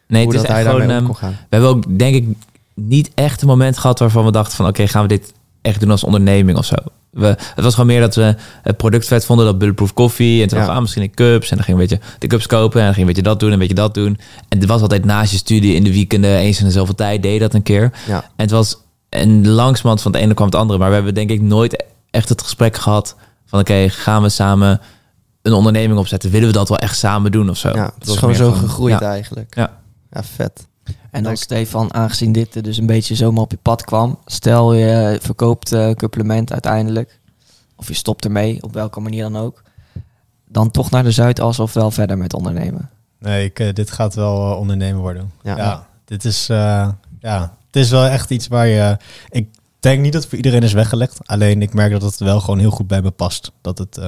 Speaker 4: Nee,
Speaker 3: hoe
Speaker 4: het is
Speaker 3: dat
Speaker 4: echt
Speaker 3: hij
Speaker 4: gewoon...
Speaker 3: daarmee om
Speaker 4: ehm,
Speaker 3: kon gaan.
Speaker 4: we hebben ook, denk ik, niet echt een moment gehad waarvan we dachten van... oké, gaan we dit echt doen als onderneming of zo. We, het was gewoon meer dat we het product vet vonden, dat Bulletproof Coffee. En toen
Speaker 3: Ja.
Speaker 4: we, ah, misschien een cups. En dan ging een beetje de cups kopen. En dan ging een beetje dat doen en een beetje dat doen. En het was altijd naast je studie in de weekenden, eens in de zoveel tijd, deed dat een keer.
Speaker 3: Ja.
Speaker 4: En het was een langzamerhand van het ene kwam het andere. Maar we hebben denk ik nooit echt het gesprek gehad van... oké, gaan we samen een onderneming opzetten? Willen we dat wel echt samen doen of zo?
Speaker 3: Ja, het is gewoon zo gegroeid
Speaker 4: ja.
Speaker 3: eigenlijk.
Speaker 4: Ja.
Speaker 3: ja, vet.
Speaker 2: En dan. Stefan, aangezien dit dus een beetje zomaar op je pad kwam. Stel je verkoopt eh supplement uiteindelijk. Of je stopt ermee, op welke manier dan ook. Dan toch naar de Zuidas of wel verder met ondernemen.
Speaker 1: Nee, ik, eh, dit gaat wel eh, ondernemen worden.
Speaker 3: Ja.
Speaker 1: Ja, dit is, ja, het is wel echt iets waar je... ik denk niet dat het voor iedereen is weggelegd. Alleen ik merk dat het wel gewoon heel goed bij me past. Dat het,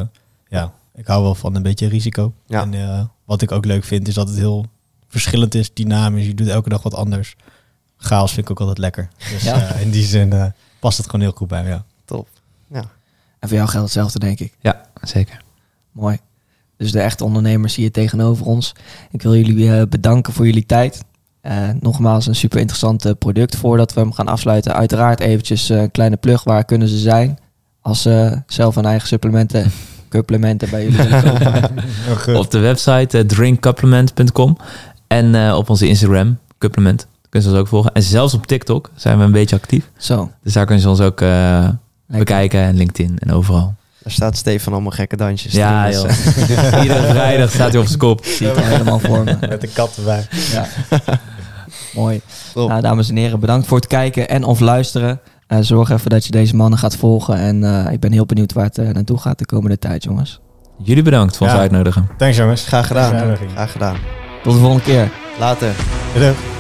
Speaker 1: ja, ik hou wel van een beetje risico.
Speaker 3: Ja.
Speaker 1: En wat ik ook leuk vind, is dat het heel verschillend is, dynamisch. Je doet elke dag wat anders. Chaos vind ik ook altijd lekker. Dus
Speaker 2: Ja.
Speaker 1: eh, in die zin eh, past het gewoon heel goed bij me, ja.
Speaker 3: Top. Ja.
Speaker 2: En voor jou geldt hetzelfde, denk ik.
Speaker 4: Ja, zeker.
Speaker 2: Mooi. Dus de echte ondernemers zie je tegenover ons. Ik wil jullie eh, bedanken voor jullie tijd. Eh, nogmaals, een super interessant product. Voordat we hem gaan afsluiten, uiteraard eventjes een kleine plug. Waar kunnen ze zijn? Als ze zelf hun eigen supplementen, supplementen bij jullie.
Speaker 4: Op de website drinkcouplement.com en eh, op onze Instagram, Couplement. Kunnen ze ons ook volgen. En zelfs op TikTok zijn we een beetje actief.
Speaker 2: Zo,
Speaker 4: Dus daar kunnen ze ons ook eh, bekijken en LinkedIn en overal.
Speaker 3: Daar staat Stefan allemaal gekke dansjes. te
Speaker 4: Ja,
Speaker 3: doen,
Speaker 4: joh.
Speaker 3: dus, eh,
Speaker 4: Iedere vrijdag staat hij op zijn kop.
Speaker 2: Ik zie het al helemaal voor me.
Speaker 1: Met de kat erbij.
Speaker 2: Ja. Mooi.
Speaker 3: Top.
Speaker 2: Nou, dames en heren, bedankt voor het kijken en of luisteren. Zorg even dat je deze mannen gaat volgen. En eh, ik ben heel benieuwd waar het naartoe gaat de komende tijd, jongens.
Speaker 4: Jullie bedankt voor ons
Speaker 1: Ja.
Speaker 4: uitnodigen.
Speaker 1: Thanks jongens.
Speaker 3: Graag gedaan. Graag gedaan.
Speaker 2: Tot de volgende keer.
Speaker 3: Later.
Speaker 1: Doei.